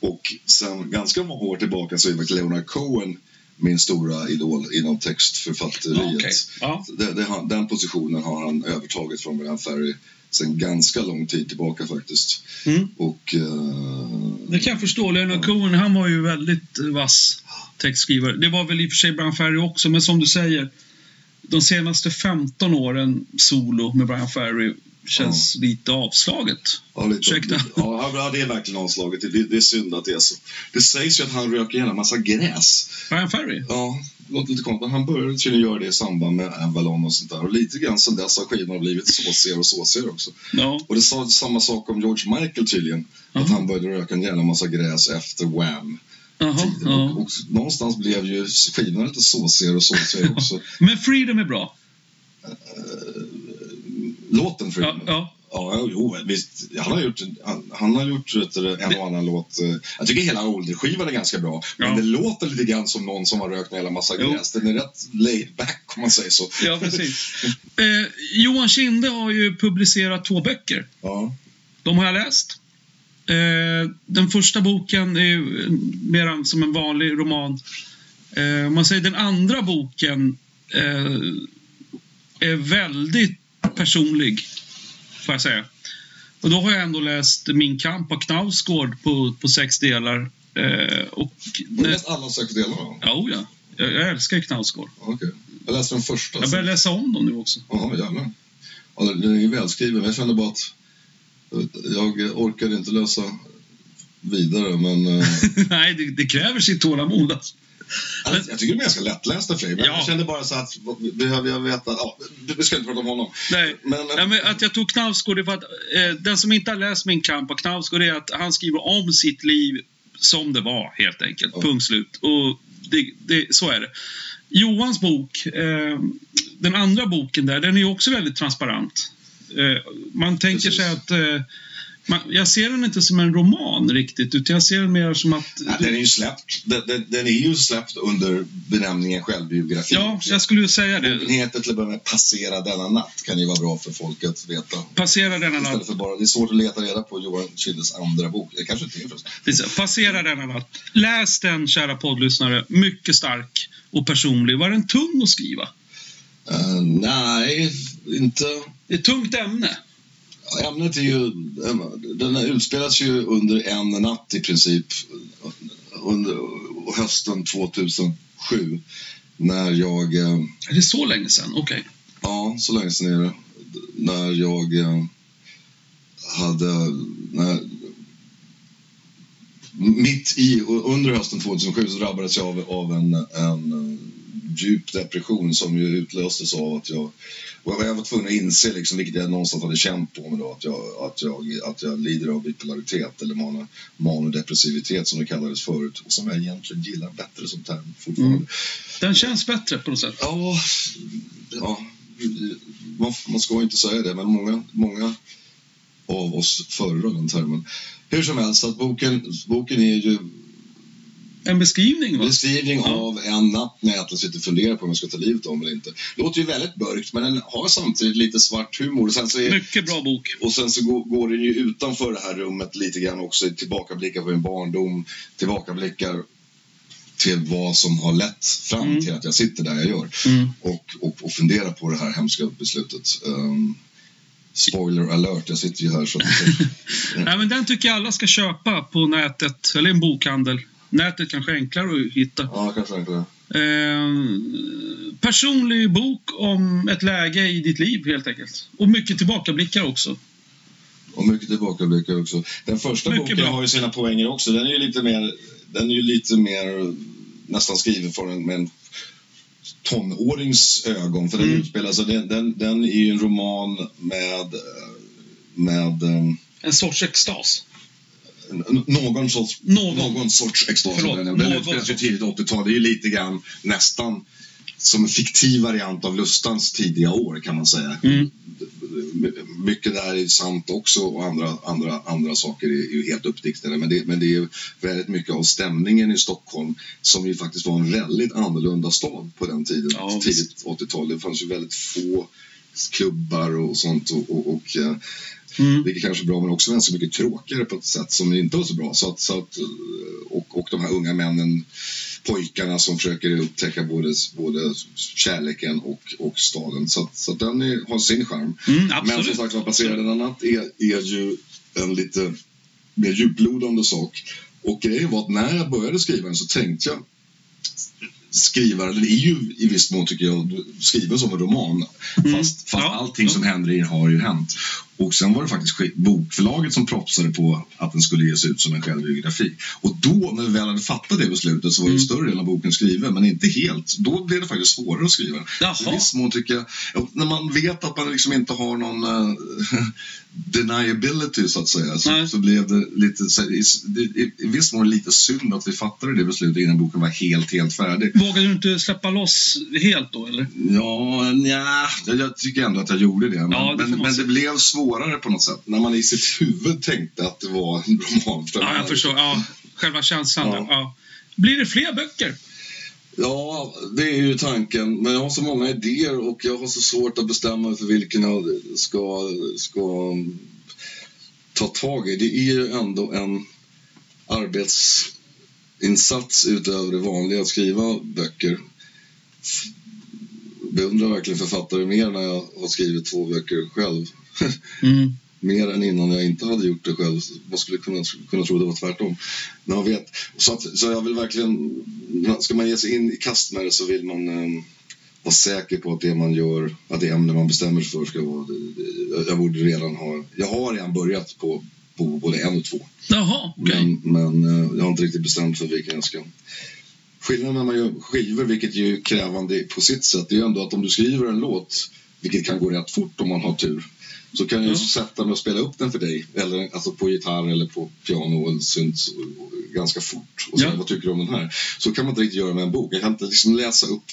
Och sen ganska många år tillbaka så är Leonard Cohen min stora idol inom textförfatteriet. Okej, ja. Det, det, den positionen har han övertagit från Brian Ferry sen ganska lång tid tillbaka faktiskt. Mm. Och eh, Det kan jag förstå. Leonard Cohen, han var ju väldigt vass textskrivare. Det var väl i och för sig Brian Ferry också, men som du säger, de senaste 15 åren solo med Brian Ferry känns lite avslaget. Ja, lite, Ursäkta. Ja, ja, det är verkligen avslaget. Det, det är synd att det är så. Det sägs ju att han röker gärna massa gräs. Brian Ferry? Ja, det låter lite konstigt. Han började tydligen göra det i samband med Avalon och sånt där. Och lite grann sen dess har skivorna blivit såsigare och såsigare också. Ja. Och det sa samma sak om George Michael tydligen. Att han började röka en jävla massa gräs efter Wham. Tiden. Och, och någonstans blev ju skivorna lite såsigare och såsigare också. Men Freedom är bra. Låten för Ja, ja. Jo, visst. Han har gjort, han, han har gjort du, en och annan låt. eh, Jag tycker hela Older-skivan är ganska bra. Men Ja. det låter lite grann som någon som har rökt en hela massa Jo. gräs. Den är rätt laid back om man säger så. Ja, precis. Eh, Johan Kinde har ju publicerat två böcker. Ja. De har jag läst. Eh, den första boken är ju mer som en vanlig roman. Eh, om man säger den andra boken eh, är väldigt personlig, får jag säga. Och då har jag ändå läst Min kamp av Knausgård på, på sex delar. Eh, och, Har du läst alla sex delarna? ja, ja, jag, jag älskar ju Knausgård. Okej. Jag läste den första. Jag börjar läsa om dem nu också. Ja, jävlar. Ja, den är ju välskriven. Jag kände bara att jag orkade inte läsa vidare, men... eh, Nej, det, det kräver sitt tålamod. Alltså. jag, jag tycker de är ganska lättlästa för men Ja. jag kände bara så att behöver jag veta... Ja, vi ska inte prata om honom. Nej, Men, ja, men att jag tog Knausgård är för att eh, den som inte har läst Min kamp av Knausgård är att han skriver om sitt liv som det var helt enkelt. Ja. Punkt slut. Och det, det, så är det. Johans bok, eh, den andra boken där, den är ju också väldigt transparent. Eh, man tänker Precis. sig att eh, man, jag ser den inte som en roman riktigt, utan jag ser den mer som att... Ja, den är ju släppt. Den, den, den är ju släppt under benämningen självbiografi. ja, jag skulle ju säga det. heter till att börja med Passera denna natt. Kan ju vara bra för folk att veta. Passera denna natt. Istället för bara, det är svårt att leta reda på Johan Kindes andra bok. Det kanske inte är förresten. Passera denna natt. Läs den, kära poddlyssnare. Mycket stark och personlig. Var den tung att skriva? Eh, nej, inte... Det är ett tungt ämne. Ämnet är ju... Den utspelas ju under en natt i princip. Under hösten 2007. När jag... eh, Är det så länge sedan? Okej. Ja, så länge sedan är det. När jag eh, hade... När, mitt i, under hösten 2007 så drabbades jag av, av en, en djup depression som ju utlöstes av att jag... Och jag var tvungen att inse, liksom, vilket jag någonstans hade känt på mig då, att jag, att jag, att jag lider av bipolaritet eller mano, manodepressivitet som det kallades förut och som jag egentligen gillar bättre som term fortfarande. Mm. Den känns bättre på något sätt. Ja, ja man, man ska inte säga det, men många, många av oss föredrar den termen. Hur som helst, att boken, boken är ju En beskrivning, va? beskrivning Ja. av en natt när jag sitter och funderar på om jag ska ta livet av mig eller inte. Det låter ju väldigt mörkt, men den har samtidigt lite svart humor. Och sen så, är, Mycket bra bok. och sen så går, går den ju utanför det här rummet lite grann också. Tillbakablickar på min barndom, tillbakablickar till vad som har lett fram Mm. till att jag sitter där jag gör Mm. och, och, och fundera på det här hemska beslutet. Um, spoiler alert, jag sitter ju här så. Nej, men den tycker jag alla ska köpa på nätet, eller en bokhandel. Nätet kanske är enklare att hitta. ja, kanske det. Eh, personlig bok om ett läge i ditt liv, helt enkelt. Och mycket tillbakablickar också. Och mycket tillbakablickar också. Den första Mycket boken bra. har ju sina poänger också. Den är ju lite mer, den är ju lite mer nästan skriven från en, med en tonårings ögon. För den Mm. utspelar sig, den, den, den är ju en roman med, med um, En sorts extas. Någon sorts, Någon. någon sorts. Förlåt, Den utspelar sig tidigt 80-tal. Det är ju lite grann nästan som en fiktiv variant av Lustans tidiga år kan man säga. Mm. mycket där är sant också och andra, andra, andra saker är ju helt uppdiktade. Men det, men det är väldigt mycket av stämningen i Stockholm som ju faktiskt var en väldigt annorlunda stad på den tiden, Ja, tidigt 80-tal. Det fanns ju väldigt få klubbar och sånt och, och, och eh, Mm. vilket kanske är bra men också ganska mycket tråkigare på ett sätt som inte var så bra. Så att, så att, eh, och, och de här unga männen, pojkarna som försöker upptäcka både, både kärleken och, och staden. Så, att, så att den är, har sin charm. Mm, Men som sagt var, Passerad denna natt är, är ju en lite mer djuplodande sak. Och grejen var att när jag började skriva den så tänkte jag skriva den är ju i viss mån tycker jag skriven som en roman. Mm. Fast, fast Ja, allting som händer i har ju hänt. Och sen var det faktiskt sk- bokförlaget som propsade på att den skulle ges ut som en självbiografi. Och då, när vi väl hade fattat det beslutet, så var ju Mm. större delen av boken skriven, men inte helt. Då blev det faktiskt svårare att skriva. I viss mån tycker jag, ja, när man vet att man liksom inte har någon uh, deniability så att säga, så, så blev det lite, så, i, i, i viss mån lite synd att vi fattade det beslutet innan boken var helt, helt färdig. Vågade du inte släppa loss helt då eller? Ja, nja, jag, tycker ändå att jag gjorde det. Men, Ja, det men, men det blev svårare på något sätt. När man i sitt huvud tänkte att det var en roman. Ja, jag förstår. Ja, själva känslan. Ja. Ja. Blir det fler böcker? Ja, det är ju tanken. Men jag har så många idéer och jag har så svårt att bestämma mig för vilken jag ska, ska ta tag i. Det är ju ändå en arbetsinsats utöver det vanliga att skriva böcker. Beundrar verkligen författare mer när jag har skrivit två böcker själv. Mm. mer än innan jag inte hade gjort det själv. Man skulle kunna, kunna tro det var tvärtom. Men man vet. Så, att, så jag vill verkligen, ska man ge sig in i kast med det så vill man um, vara säker på att det man gör, att det ämne man bestämmer sig för ska vara, jag borde redan ha, jag har redan börjat på, på både en och två. Jaha, okej. Men, men eh, jag har inte riktigt bestämt för vilken jag ska. Skillnaden när man gör skivor, vilket är ju krävande på sitt sätt, det är ju ändå att om du skriver en låt, vilket kan gå rätt fort om man har tur, så kan jag ju sätta mig och spela upp den för dig, eller alltså på gitarr eller på piano eller synt ganska fort. Och säga, Ja. vad tycker du om den här? Så kan man inte riktigt göra med en bok. Jag kan inte liksom läsa upp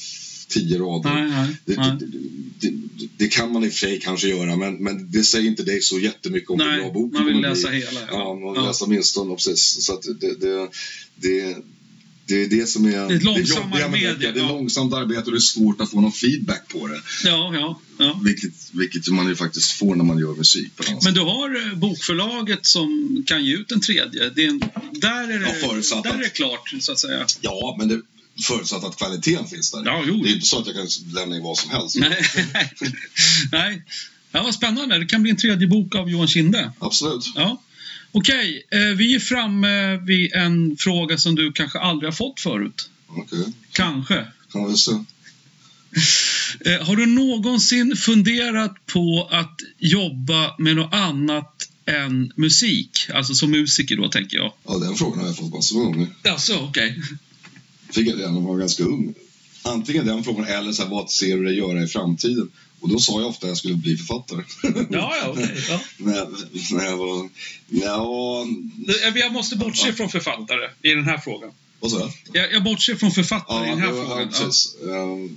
tio rader. Nej, nej, Det, nej. det, det, det, det kan man i och för sig kanske göra, men, men det säger inte dig så jättemycket om Nej, bra bok man vill läsa hela. Ja, man vill Ja. läsa åtminstone, precis. Så det, det, det, det är det som är Det är långsammare jobbiga med böcker. Det är ja. långsamt arbete och det är svårt att få någon feedback på det. Ja, ja, ja. Vilket, vilket man ju faktiskt får när man gör musik. Men du har eh, bokförlaget som kan ge ut en tredje. Det är en, där är det, Ja, där är det klart, så att säga. Ja, men det förutsatt att kvaliteten finns där. Ja, jo. Det är inte så att jag kan lämna in vad som helst. Nej. Nej. Ja, vad spännande. Det kan bli en tredje bok av Johan Kinde. Absolut. Ja. Okej, eh, vi är framme vid en fråga som du kanske aldrig har fått förut. Okej, Kanske. kan vi se. Eh, har du någonsin funderat på att jobba med något annat än musik? Alltså som musiker då, tänker jag. Ja, den frågan har jag fått massor av gånger. Alltså, okej. Fick jag redan när jag var ganska ung. Antingen den frågan eller så här, vad ser du dig göra i framtiden? Och då sa jag ofta att jag skulle bli författare. Ja, ja, okej. Ja. när, när jag var... Ja, Du, Jag måste bortse från författare i den här frågan. vad sa jag? Jag, jag bortser från författare i Ja, den här var, ja, frågan. Ja. precis. Ehm,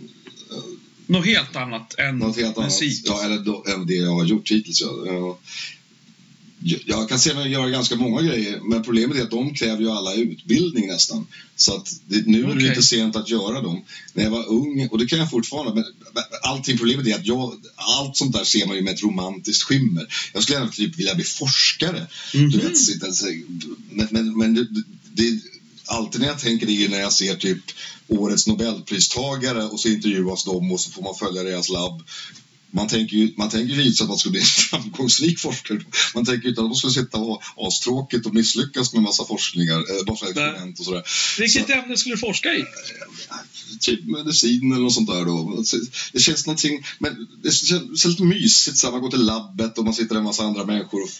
Något helt annat än Något helt annat. musik. Ja, eller än det jag har gjort hittills. Ja. Jag, kan se mig göra ganska många grejer, men problemet är att de kräver ju alla utbildning nästan. Så att det, nu är det lite sent att göra dem. När jag var ung, och det kan jag fortfarande, men allting problemet är att jag, allt sånt där ser man ju med ett romantiskt skimmer. Jag skulle gärna typ vilja bli forskare. Mhm. Du vet, sitta, men men, men det, det, alltid när jag tänker det är när jag ser typ årets nobelpristagare och så intervjuas de och så får man följa deras labb. Man tänker ju man tänker ju att man skulle bli en framgångsrik forskare. Man tänker ju inte att man skulle sitta och ha astråkigt och misslyckas med massa forskningar, eh, massa experiment och sådär. Vilket Så- ämne skulle du forska i? Typ medicin eller något sånt där då. Det känns någonting, men det känns lite mysigt så här, man går till labbet och man sitter där med en massa andra människor och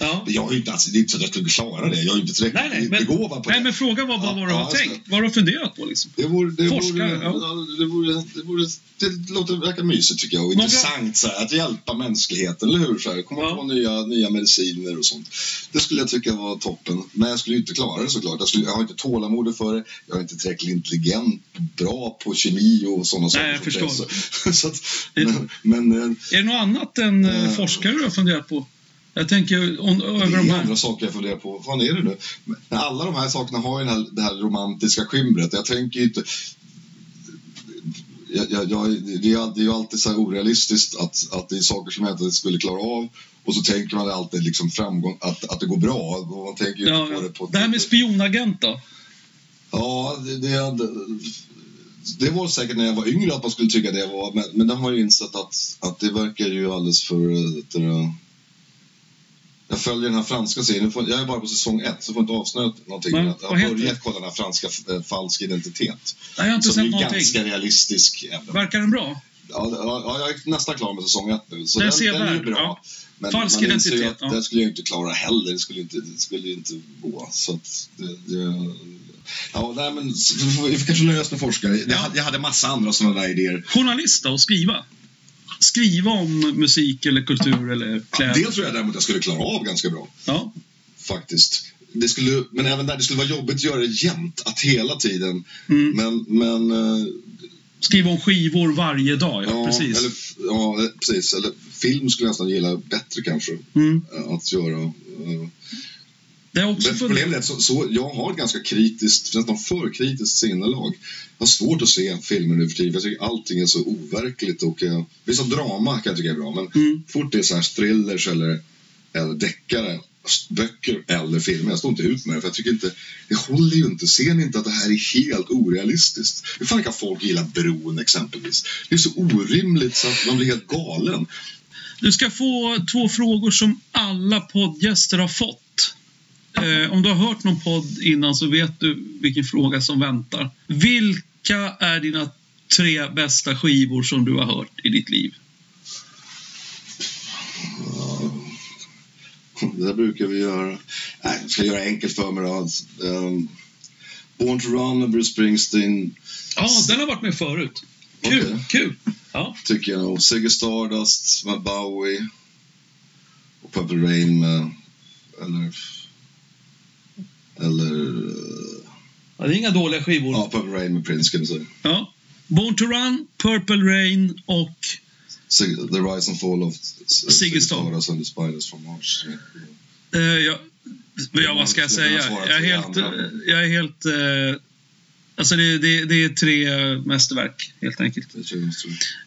Ja. jag ju inte, alltså, det är inte så att jag skulle klara det. Jag är inte tillräckligt Nej, nej, men, begåvad på nej, det. men frågan var bara Ja, vad du har just tänkt. Vad du har funderat på liksom. Det, vore, det, Forskare, vore, ja. det, vore, det, vore, det låter verkar mysigt tycker jag och Några- intressant så här, att hjälpa mänskligheten, eller hur? Så här, komma Ja. på nya, nya mediciner och sånt. Det skulle jag tycka var toppen. Men jag skulle ju inte klara det såklart. Jag, skulle, jag har inte tålamodet för det. Jag är inte tillräckligt intelligent, bra på kemi och sådana saker. jag som förstår. Så, så att, men, men eh, Är det något annat än Eh. forskare du har funderat på? Jag tänker om, Det över de är här. andra saker jag funderar på. Vad är det nu? Men alla de här sakerna har ju den här, det här romantiska skimret. Jag tänker ju inte... Jag, jag, jag, det, är, det ju alltid så orealistiskt att, att det är saker som jag inte skulle klara av. Och så tänker man alltid liksom framgång, att, att det går bra. Man tänker ju Ja, på det på... det här med spionagent då? Ja, det, det, det, det var säkert när jag var yngre att man skulle tycka det var, men, men det har ju insett att, att det verkar ju alldeles för... eh, vet du, Jag följer den här franska serien, jag är bara på säsong ett så får inte avslöja någonting. Men, jag har börjat det? kolla den här franska eh, Falsk identitet. Nej, jag har inte Som är sett någonting. ganska realistisk. även. Verkar den bra? Ja, jag är nästan klar med säsong ett nu. Så Den den, den är ju bra. ja. Men Falsk man ju identitet, att ja. Det skulle jag inte klara heller. Det skulle inte, det skulle inte gå. Så det, det, ja, nej, men vi får, kanske nöja oss med forskare. Jag, Ja. hade, jag hade massa andra sådana där idéer. Journalist då, och skriva? Skriva om musik eller kultur eller Ja, kläder? det tror jag däremot jag skulle klara av ganska bra. Ja. Faktiskt. det skulle, men även där, det skulle vara jobbigt att göra det jämt, att hela tiden. Mm. Men, men eh, Skriva om skivor varje dag, ja, ja, precis. Eller, ja, eh, precis. Eller film skulle jag nästan gilla bättre kanske Mm. eh, att göra. Det har också Men problemet är att så, så, jag har ett ganska kritiskt, nästan för kritiskt sinnelag. Jag har svårt att se filmer nu för tiden. Jag tycker allting är så overkligt. Och, eh, vissa drama kan jag tycka är bra, men Mm. fort det är så här thrillers eller, eller deckare, böcker eller filmer, jag står inte ut med det. För jag tycker inte, det håller ju inte. Ser ni inte att det här är helt orealistiskt? Hur fan kan folk gilla Bron exempelvis? Det är så orimligt så att man blir helt galen. Du ska få två frågor som alla poddgäster har fått. Eh, om du har hört någon podd innan så vet du vilken fråga som väntar. Vilka är dina tre bästa skivor som du har hört i ditt liv? Det där brukar vi göra. Nej, jag ska göra enkelt för mig då. Um, Born to Run med Bruce Springsteen Ja, den har varit med förut. Kul, Okej. kul. Ja. tycker jag nog. Ziggy Stardust med Bowie. Och Purple Rain med... Eller... Eller... ja, det är inga dåliga skivor. Ja, Purple Rain med Prince kan vi säga. Ja. Born to Run, Purple Rain och Zig- The Rise and Fall of Ziggy Stardust. And the Spiders from Mars. Eh, ja, ja, vad ska jag säga? Jag är helt... Jag är helt eh, alltså det, det, det är tre mästerverk, helt enkelt. Det känns,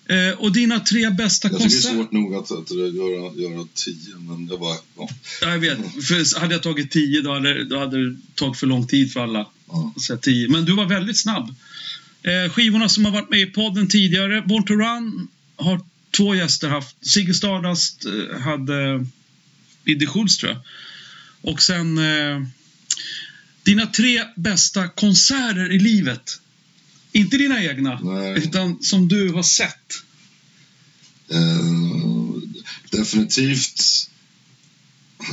Eh, och dina tre bästa jag tycker det är konserter? svårt nog att, att göra, göra tio, men jag bara... Ja, Ja, jag vet. För hade jag tagit tio då hade, då hade det tagit för lång tid för alla. ja. säga tio. Men du var väldigt snabb. Eh, skivorna som har varit med i podden tidigare. Born to Run har två gäster haft. Ziggy Stardust eh, hade Idde Schultz tror jag. Och sen eh, dina tre bästa konserter i livet. Inte dina egna, Nej. utan som du har sett. Eh, definitivt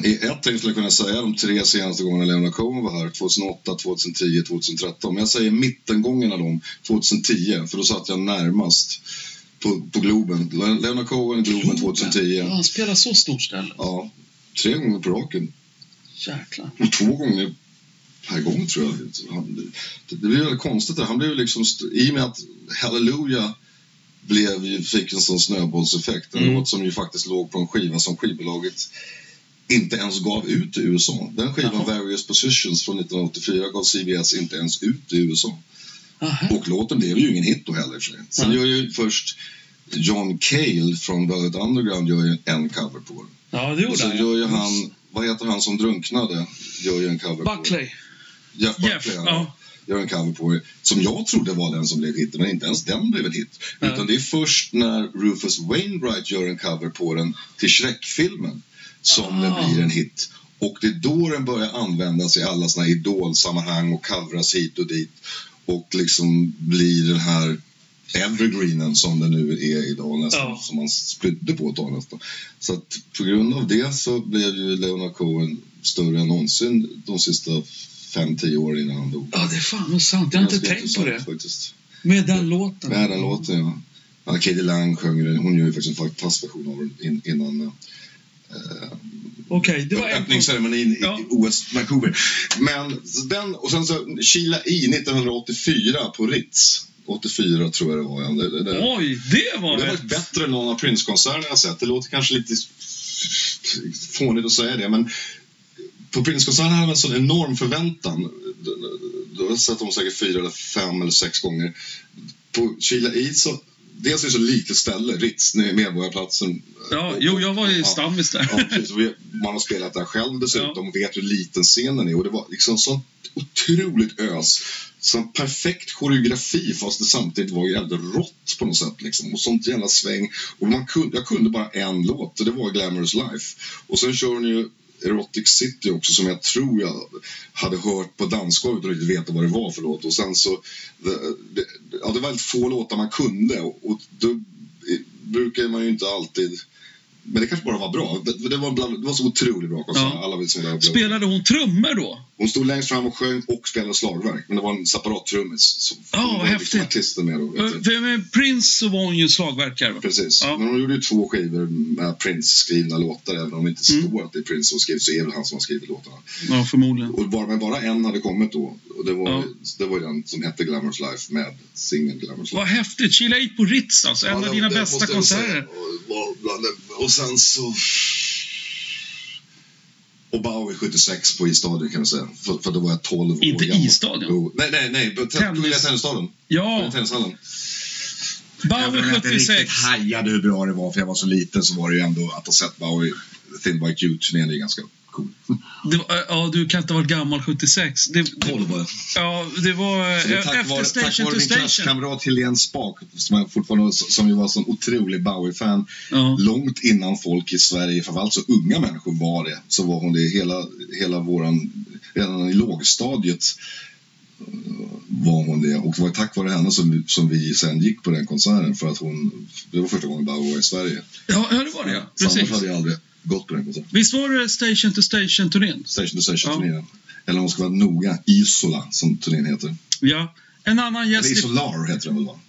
ett tänk skulle jag kunna säga de tre senaste gångerna Leonard Cohen var här. 2008, 2010, 2013. Men jag säger mittengången av dem 2010, för då satt jag närmast på, på Globen. Le- Leonard Cohen, Globen 2010. Ja, han spelar så stort ställe. Ja, tre gånger på raken. Jäklar. Och två gånger per gång tror jag. Han, det, det blir väldigt konstigt. där. Han blev liksom, I och med att Hallelujah blev, ju- fick en sån snöbollseffekt. En Mm. låt som ju faktiskt låg på en skiva som skivbolaget inte ens gav ut i USA. Den skivan, Jaha. Various Positions från 1984, gav CBS inte ens ut i USA. Aha. Och låten blev ju ingen hit då heller. och för. Sen gör ju först John Cale från Velvet Underground gör ju en cover på den. Ja, det Och gjorde så han. gör ju han, vad heter han som drunknade? Gör ju en cover på den. Jeff Jeff, Buckley, ja. ja. Gör en cover på det. Som jag trodde var den som blev hit, men inte ens den blev en hit. Nej. Utan det är först när Rufus Wainwright gör en cover på den till Shrek-filmen som Ah. den blir en hit. Och det är då den börjar användas i alla såna idolsammanhang och coveras hit och dit. Och liksom blir den här evergreenen som den nu är idag nästan. Ja. Som man spydde på ett tag nästan. Så att på grund av det så blev ju Leonard Cohen större än någonsin de sista fem, tio åren innan han dog. Ja, det är fan sant. Jag har inte tänkt på det. Faktiskt. Med den låten. Med den låten, ja. ja Katie Lang sjöng den. Hon gör ju faktiskt en fantastisk version av den in, innan eh, Okej, det var öppningsceremonin Ja. i OS Vancouver. Men den, och sen så Kila i 1984 på Ritz. 84 tror jag det var. Ja. Det, det, det. Oj, det var Det rätt. varit bättre än någon av Prince-konserterna jag sett. Det låter kanske lite fånigt att säga det, men på Prince-konserten hade en sån enorm förväntan. Då har sett dem säkert fyra eller fem eller sex gånger. På Chila Eid så, dels är det så litet ställe, Ritz, Medborgarplatsen. Ja, jo, jag var ju Ja. stammis där. Ja, Man har spelat där själv dessutom och vet hur liten scenen är. Och det var liksom sånt otroligt ös. Sån perfekt koreografi fast det samtidigt var jävligt rått på något sätt. Liksom. Och sånt jävla sväng. Och man kunde, jag kunde bara en låt och det var Glamorous Life. Och sen kör hon ju Erotic City också som jag tror jag hade hört på dansgolvet och inte riktigt veta vad det var för låt. Och sen så, det, det, ja, det var väldigt få låtar man kunde och, och då eh, brukar man ju inte alltid men det kanske bara var bra. Det, det, var, bland, det var så otroligt bra konsert. Ja. Alla som det Spelade hon trummor då? hon stod längst fram och sjöng och spelade slagverk. Men det var en separat trummis. Ja, liksom häftigt. artisten med då, För med Prince så var hon ju slagverkare. Precis. Ja. Men hon gjorde ju två skivor med Prince-skrivna låtar. Även om det inte Mm. står att det är Prince som skrivit så är det han som har skrivit låtarna. Ja, förmodligen. Och bara, men bara en hade kommit då. Och det var, Ja. det var ju den som hette Glamorous Life med singeln Glamorous Life. Vad häftigt. 8 på Ritz alltså. En Ja, av dina bästa säga. Och, sen så... Och Bowie 76 på Isstadion kan jag säga. För, för då var jag 12 år Inte gammal. Isstadion? Jo, nej, nej, nej. På te- Tennis. Kungliga Tennisstaden. Ja, Tennishallen. Även om jag inte 76. riktigt hajade hur bra det var för jag var så liten så var det ju ändå att ha sett Bowie Thin White You-turnén är ganska var, ja, du kan inte ha varit gammal 76. Det, det, 12 var jag. ja, det var Så det eh, tack efter vare, tack Station vare to min Station. klasskamrat Helene Spak som, jag fortfarande, som ju var en sån otrolig Bowie-fan Ja. långt innan folk i Sverige, framförallt så unga människor var det, så var hon det hela, hela våran, redan i lågstadiet eh, var hon det och det var tack vare henne som, som vi sen gick på den konserten för att hon, det var första gången Bowie var i Sverige. Ja, det var det ja. Så annars Precis. hade jag aldrig gått på den konserten. Visst var det Station to Station-turnén? Station to Station Ja. Eller om man ska vara noga, Isola som turnén heter. Ja. En annan gäst Eller Isolar heter den väl va?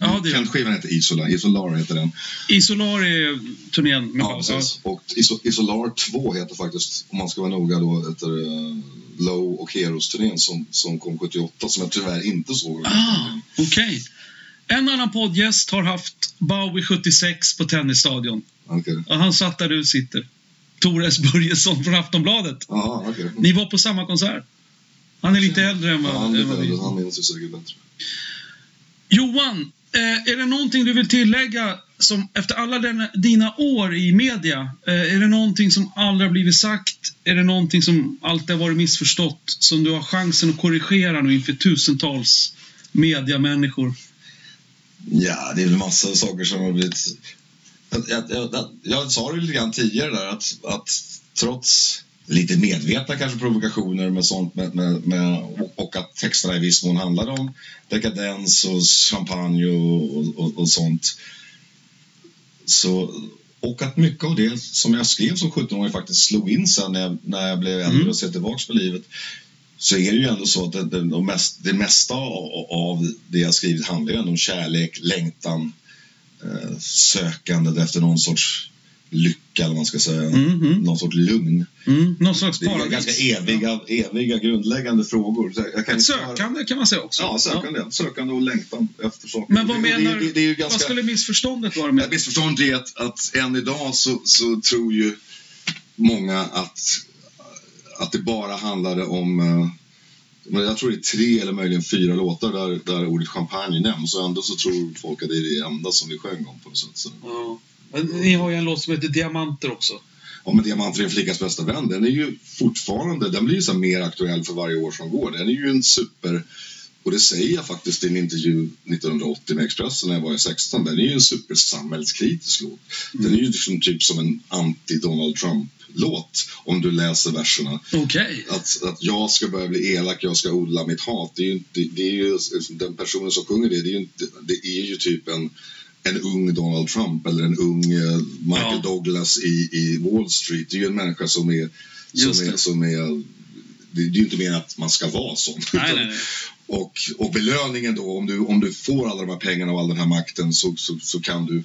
Ja, det Kent-skivan heter Isola, Isolar heter den. Isolar är turnén med Ja, precis. Och Iso- Isolar 2 heter faktiskt, om man ska vara noga då, heter uh, Low och Heroes-turnén som, som kom 78 som jag tyvärr inte såg. Ah, okej. En annan poddgäst har haft Bowie 76 på Tennisstadion. Och han satt där du sitter. Tores Börjesson från Aftonbladet. Jaha, okej. Ni var på samma konsert. Han är lite äldre än Ja, vad, han, vi han minns ju säkert bättre. Johan, eh, är det någonting du vill tillägga som efter alla den, dina år i media? Eh, är det någonting som aldrig har blivit sagt? Är det någonting som alltid har varit missförstått? Som du har chansen att korrigera nu inför tusentals mediamänniskor? Ja, det är väl massa saker som har blivit... Jag, jag, jag, jag sa det lite grann tidigare där att, att trots lite medvetna kanske provokationer med sånt med, med, med, och- att texterna i viss mån handlade om dekadens och champagne och, och, och, och sånt. Så, och att mycket av det som jag skrev som 17-åring faktiskt slog in sen när jag, när jag blev äldre Mm. och ser tillbaka på livet så är det ju ändå så att det, de mest, det mesta av, av det jag skrivit handlar ju ändå om kärlek, längtan, eh, sökandet efter någon sorts lycka eller vad man ska säga, Mhm. någon sorts lugn. Mm, någon slags Det är paradis? ganska eviga, eviga grundläggande frågor. Ett sökande kan man säga också. Ja, sökande, sökande och längtan efter saker. Men vad Det- det- menar det, det är ju Vad ganska... skulle missförståndet vara med? Missförståndet är att, att än idag så, så tror ju många att, att det bara handlade om eh, men jag tror det är tre eller möjligen fyra låtar där, där ordet champagne nämns och ändå så tror folk att det är det enda som vi sjöng om på något sätt. Så. Ja. Men Ni har ju en låt som heter Diamanter också. Ja, men Diamanter är en flickas bästa vän, den är ju fortfarande, den blir ju så mer aktuell för varje år som går. Den är ju en super, och det säger jag faktiskt i en intervju 1980 med Expressen när jag var i 16, den är ju en super samhällskritisk låt. Den är ju liksom typ som en anti-Donald Trump-låt om du läser verserna. Okej. Att, att jag ska börja bli elak, jag ska odla mitt hat. Det är ju, inte, det är ju den personen som sjunger det, det är ju, inte, det är ju typ en en ung Donald Trump eller en ung eh, Michael Ja. Douglas i, i Wall Street. Det är ju en människa som är... Som är, det. som är det är ju inte mer att man ska vara sån. Nej, nej, nej. Och, och belöningen då, om du, om du får alla de här pengarna och all den här makten så, så, så kan du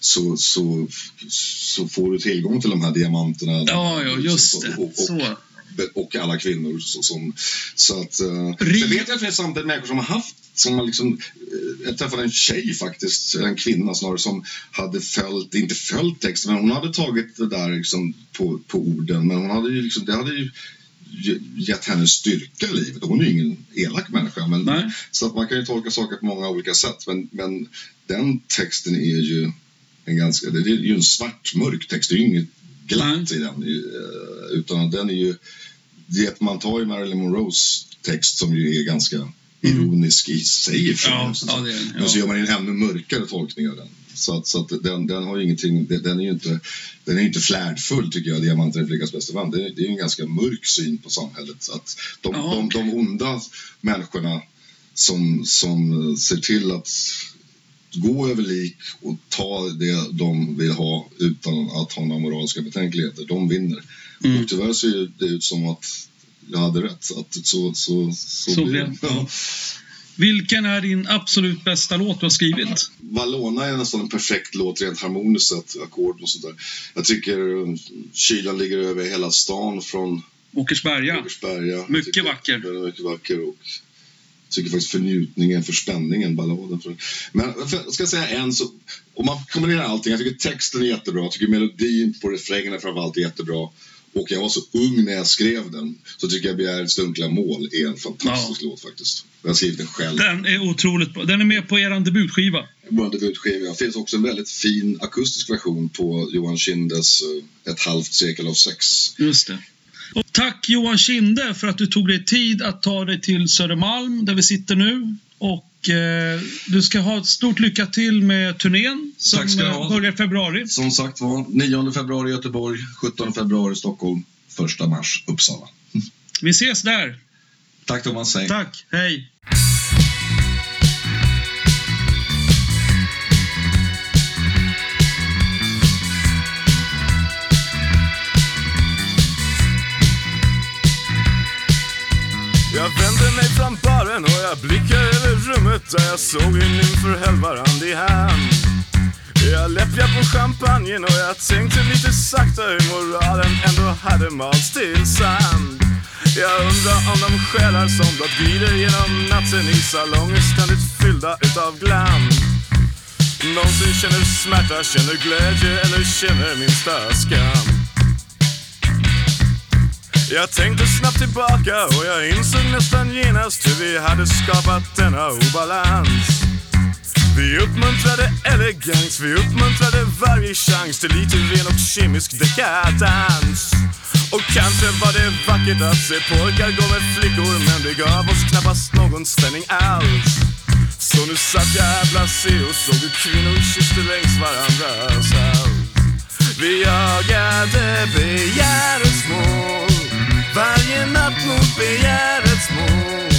så, så, så får du tillgång till de här diamanterna. Ja, ja, just Så- det. Och, och, Så. och alla kvinnor. Så, som, så att, uh, Ri- sen vet jag är samtidigt människor som har haft som har liksom, eh, jag träffade en tjej faktiskt, en kvinna snarare, som hade följt, inte följt texten, men hon hade tagit det där liksom på, på orden. Men hon hade ju liksom, det hade ju gett henne styrka i livet. Hon är ju ingen elak människa. Men, Nej. så att man kan ju tolka saker på många olika sätt. Men, men den texten är ju en ganska, det är ju en svart, mörk text. Det är ju inget glatt i den. eh, Utan den är ju, det, man tar ju Marilyn Monroes text som ju är ganska ironisk i sig. Ja, ja, det den, Men så ja. gör man en ännu mörkare tolkning av den. Så att, så att den, den har ju ingenting, den är ju inte, den är inte flärdfull tycker jag, Diamanten är flickans bästa vän. Det är, det är en ganska mörk syn på samhället. Att de, Ja, de, okej. de onda människorna som, som ser till att gå över lik och ta det de vill ha utan att ha några moraliska betänkligheter, de vinner. Mm. Och tyvärr ser det ut som att jag hade rätt. Att så, så, så, Så blev det, ja. Vilken är din absolut bästa låt du har skrivit? Valona är nästan en perfekt låt rent harmoniskt sett, ackord och sådär. Jag tycker eh, kylan ligger över hela stan från Åkersberga. Åkersberga. Mycket Tycker- vacker. Den är mycket vacker och tycker faktiskt för njutningen, för spänningen, balladen. För, men för, ska jag säga en så, om man kombinerar allting, jag tycker texten är jättebra, jag tycker melodin på refrängerna framförallt är jättebra. Och jag var så ung när jag skrev den, så tycker jag Begärets dunkla mål är en fantastisk låt faktiskt. Jag har skrivit den själv. Den är otroligt bra. Den är med på er debutskiva. Vår debutskiva. Det finns också en väldigt fin akustisk version på Johan Kindes eh, Ett halvt sekel av sex. Just det. Och tack Johan Kinde för att du tog dig tid att ta dig till Södermalm där vi sitter nu. Och eh, du ska ha ett stort lycka till med turnén som Tack ska eh, ha. börjar i februari. Som sagt var, 9 februari Göteborg, 17 februari Stockholm, 1 mars Uppsala. Vi ses där. Tack Thomas, hej. Tack, hej. Från och jag blickar över rummet där jag såg en inför höll i hand. Jag läppjade på champagnen och jag tänkte lite sakta hur moralen ändå hade malts till sand. Jag undrar om de själar som blott glider genom natten i salonger ständigt fyllda utav glam. Någonsin känner smärta, känner glädje eller känner minsta skam. Jag tänkte snabbt tillbaka och jag insåg nästan genast hur vi hade skapat denna obalans. Vi uppmuntrade elegans, vi uppmuntrade varje chans till lite ren och kemisk dekadans. Och kanske var det vackert att se pojkar gå med flickor men det gav oss knappast någon spänning alls. Så nu satt jag blasé och såg hur kvinnor kysste längs varandras hals. Vi jagade begär och små. Varje natt mot begärets mål.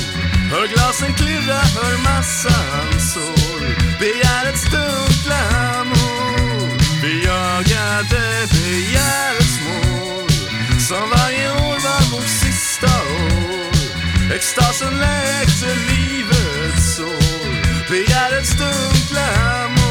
Hör glasen klirra, hör massan sår. Begärets dunkla mål. Vi jagade begärets mål Som varje år var vårt sista år. Extasen läkte livets sår. Begärets dunkla mål.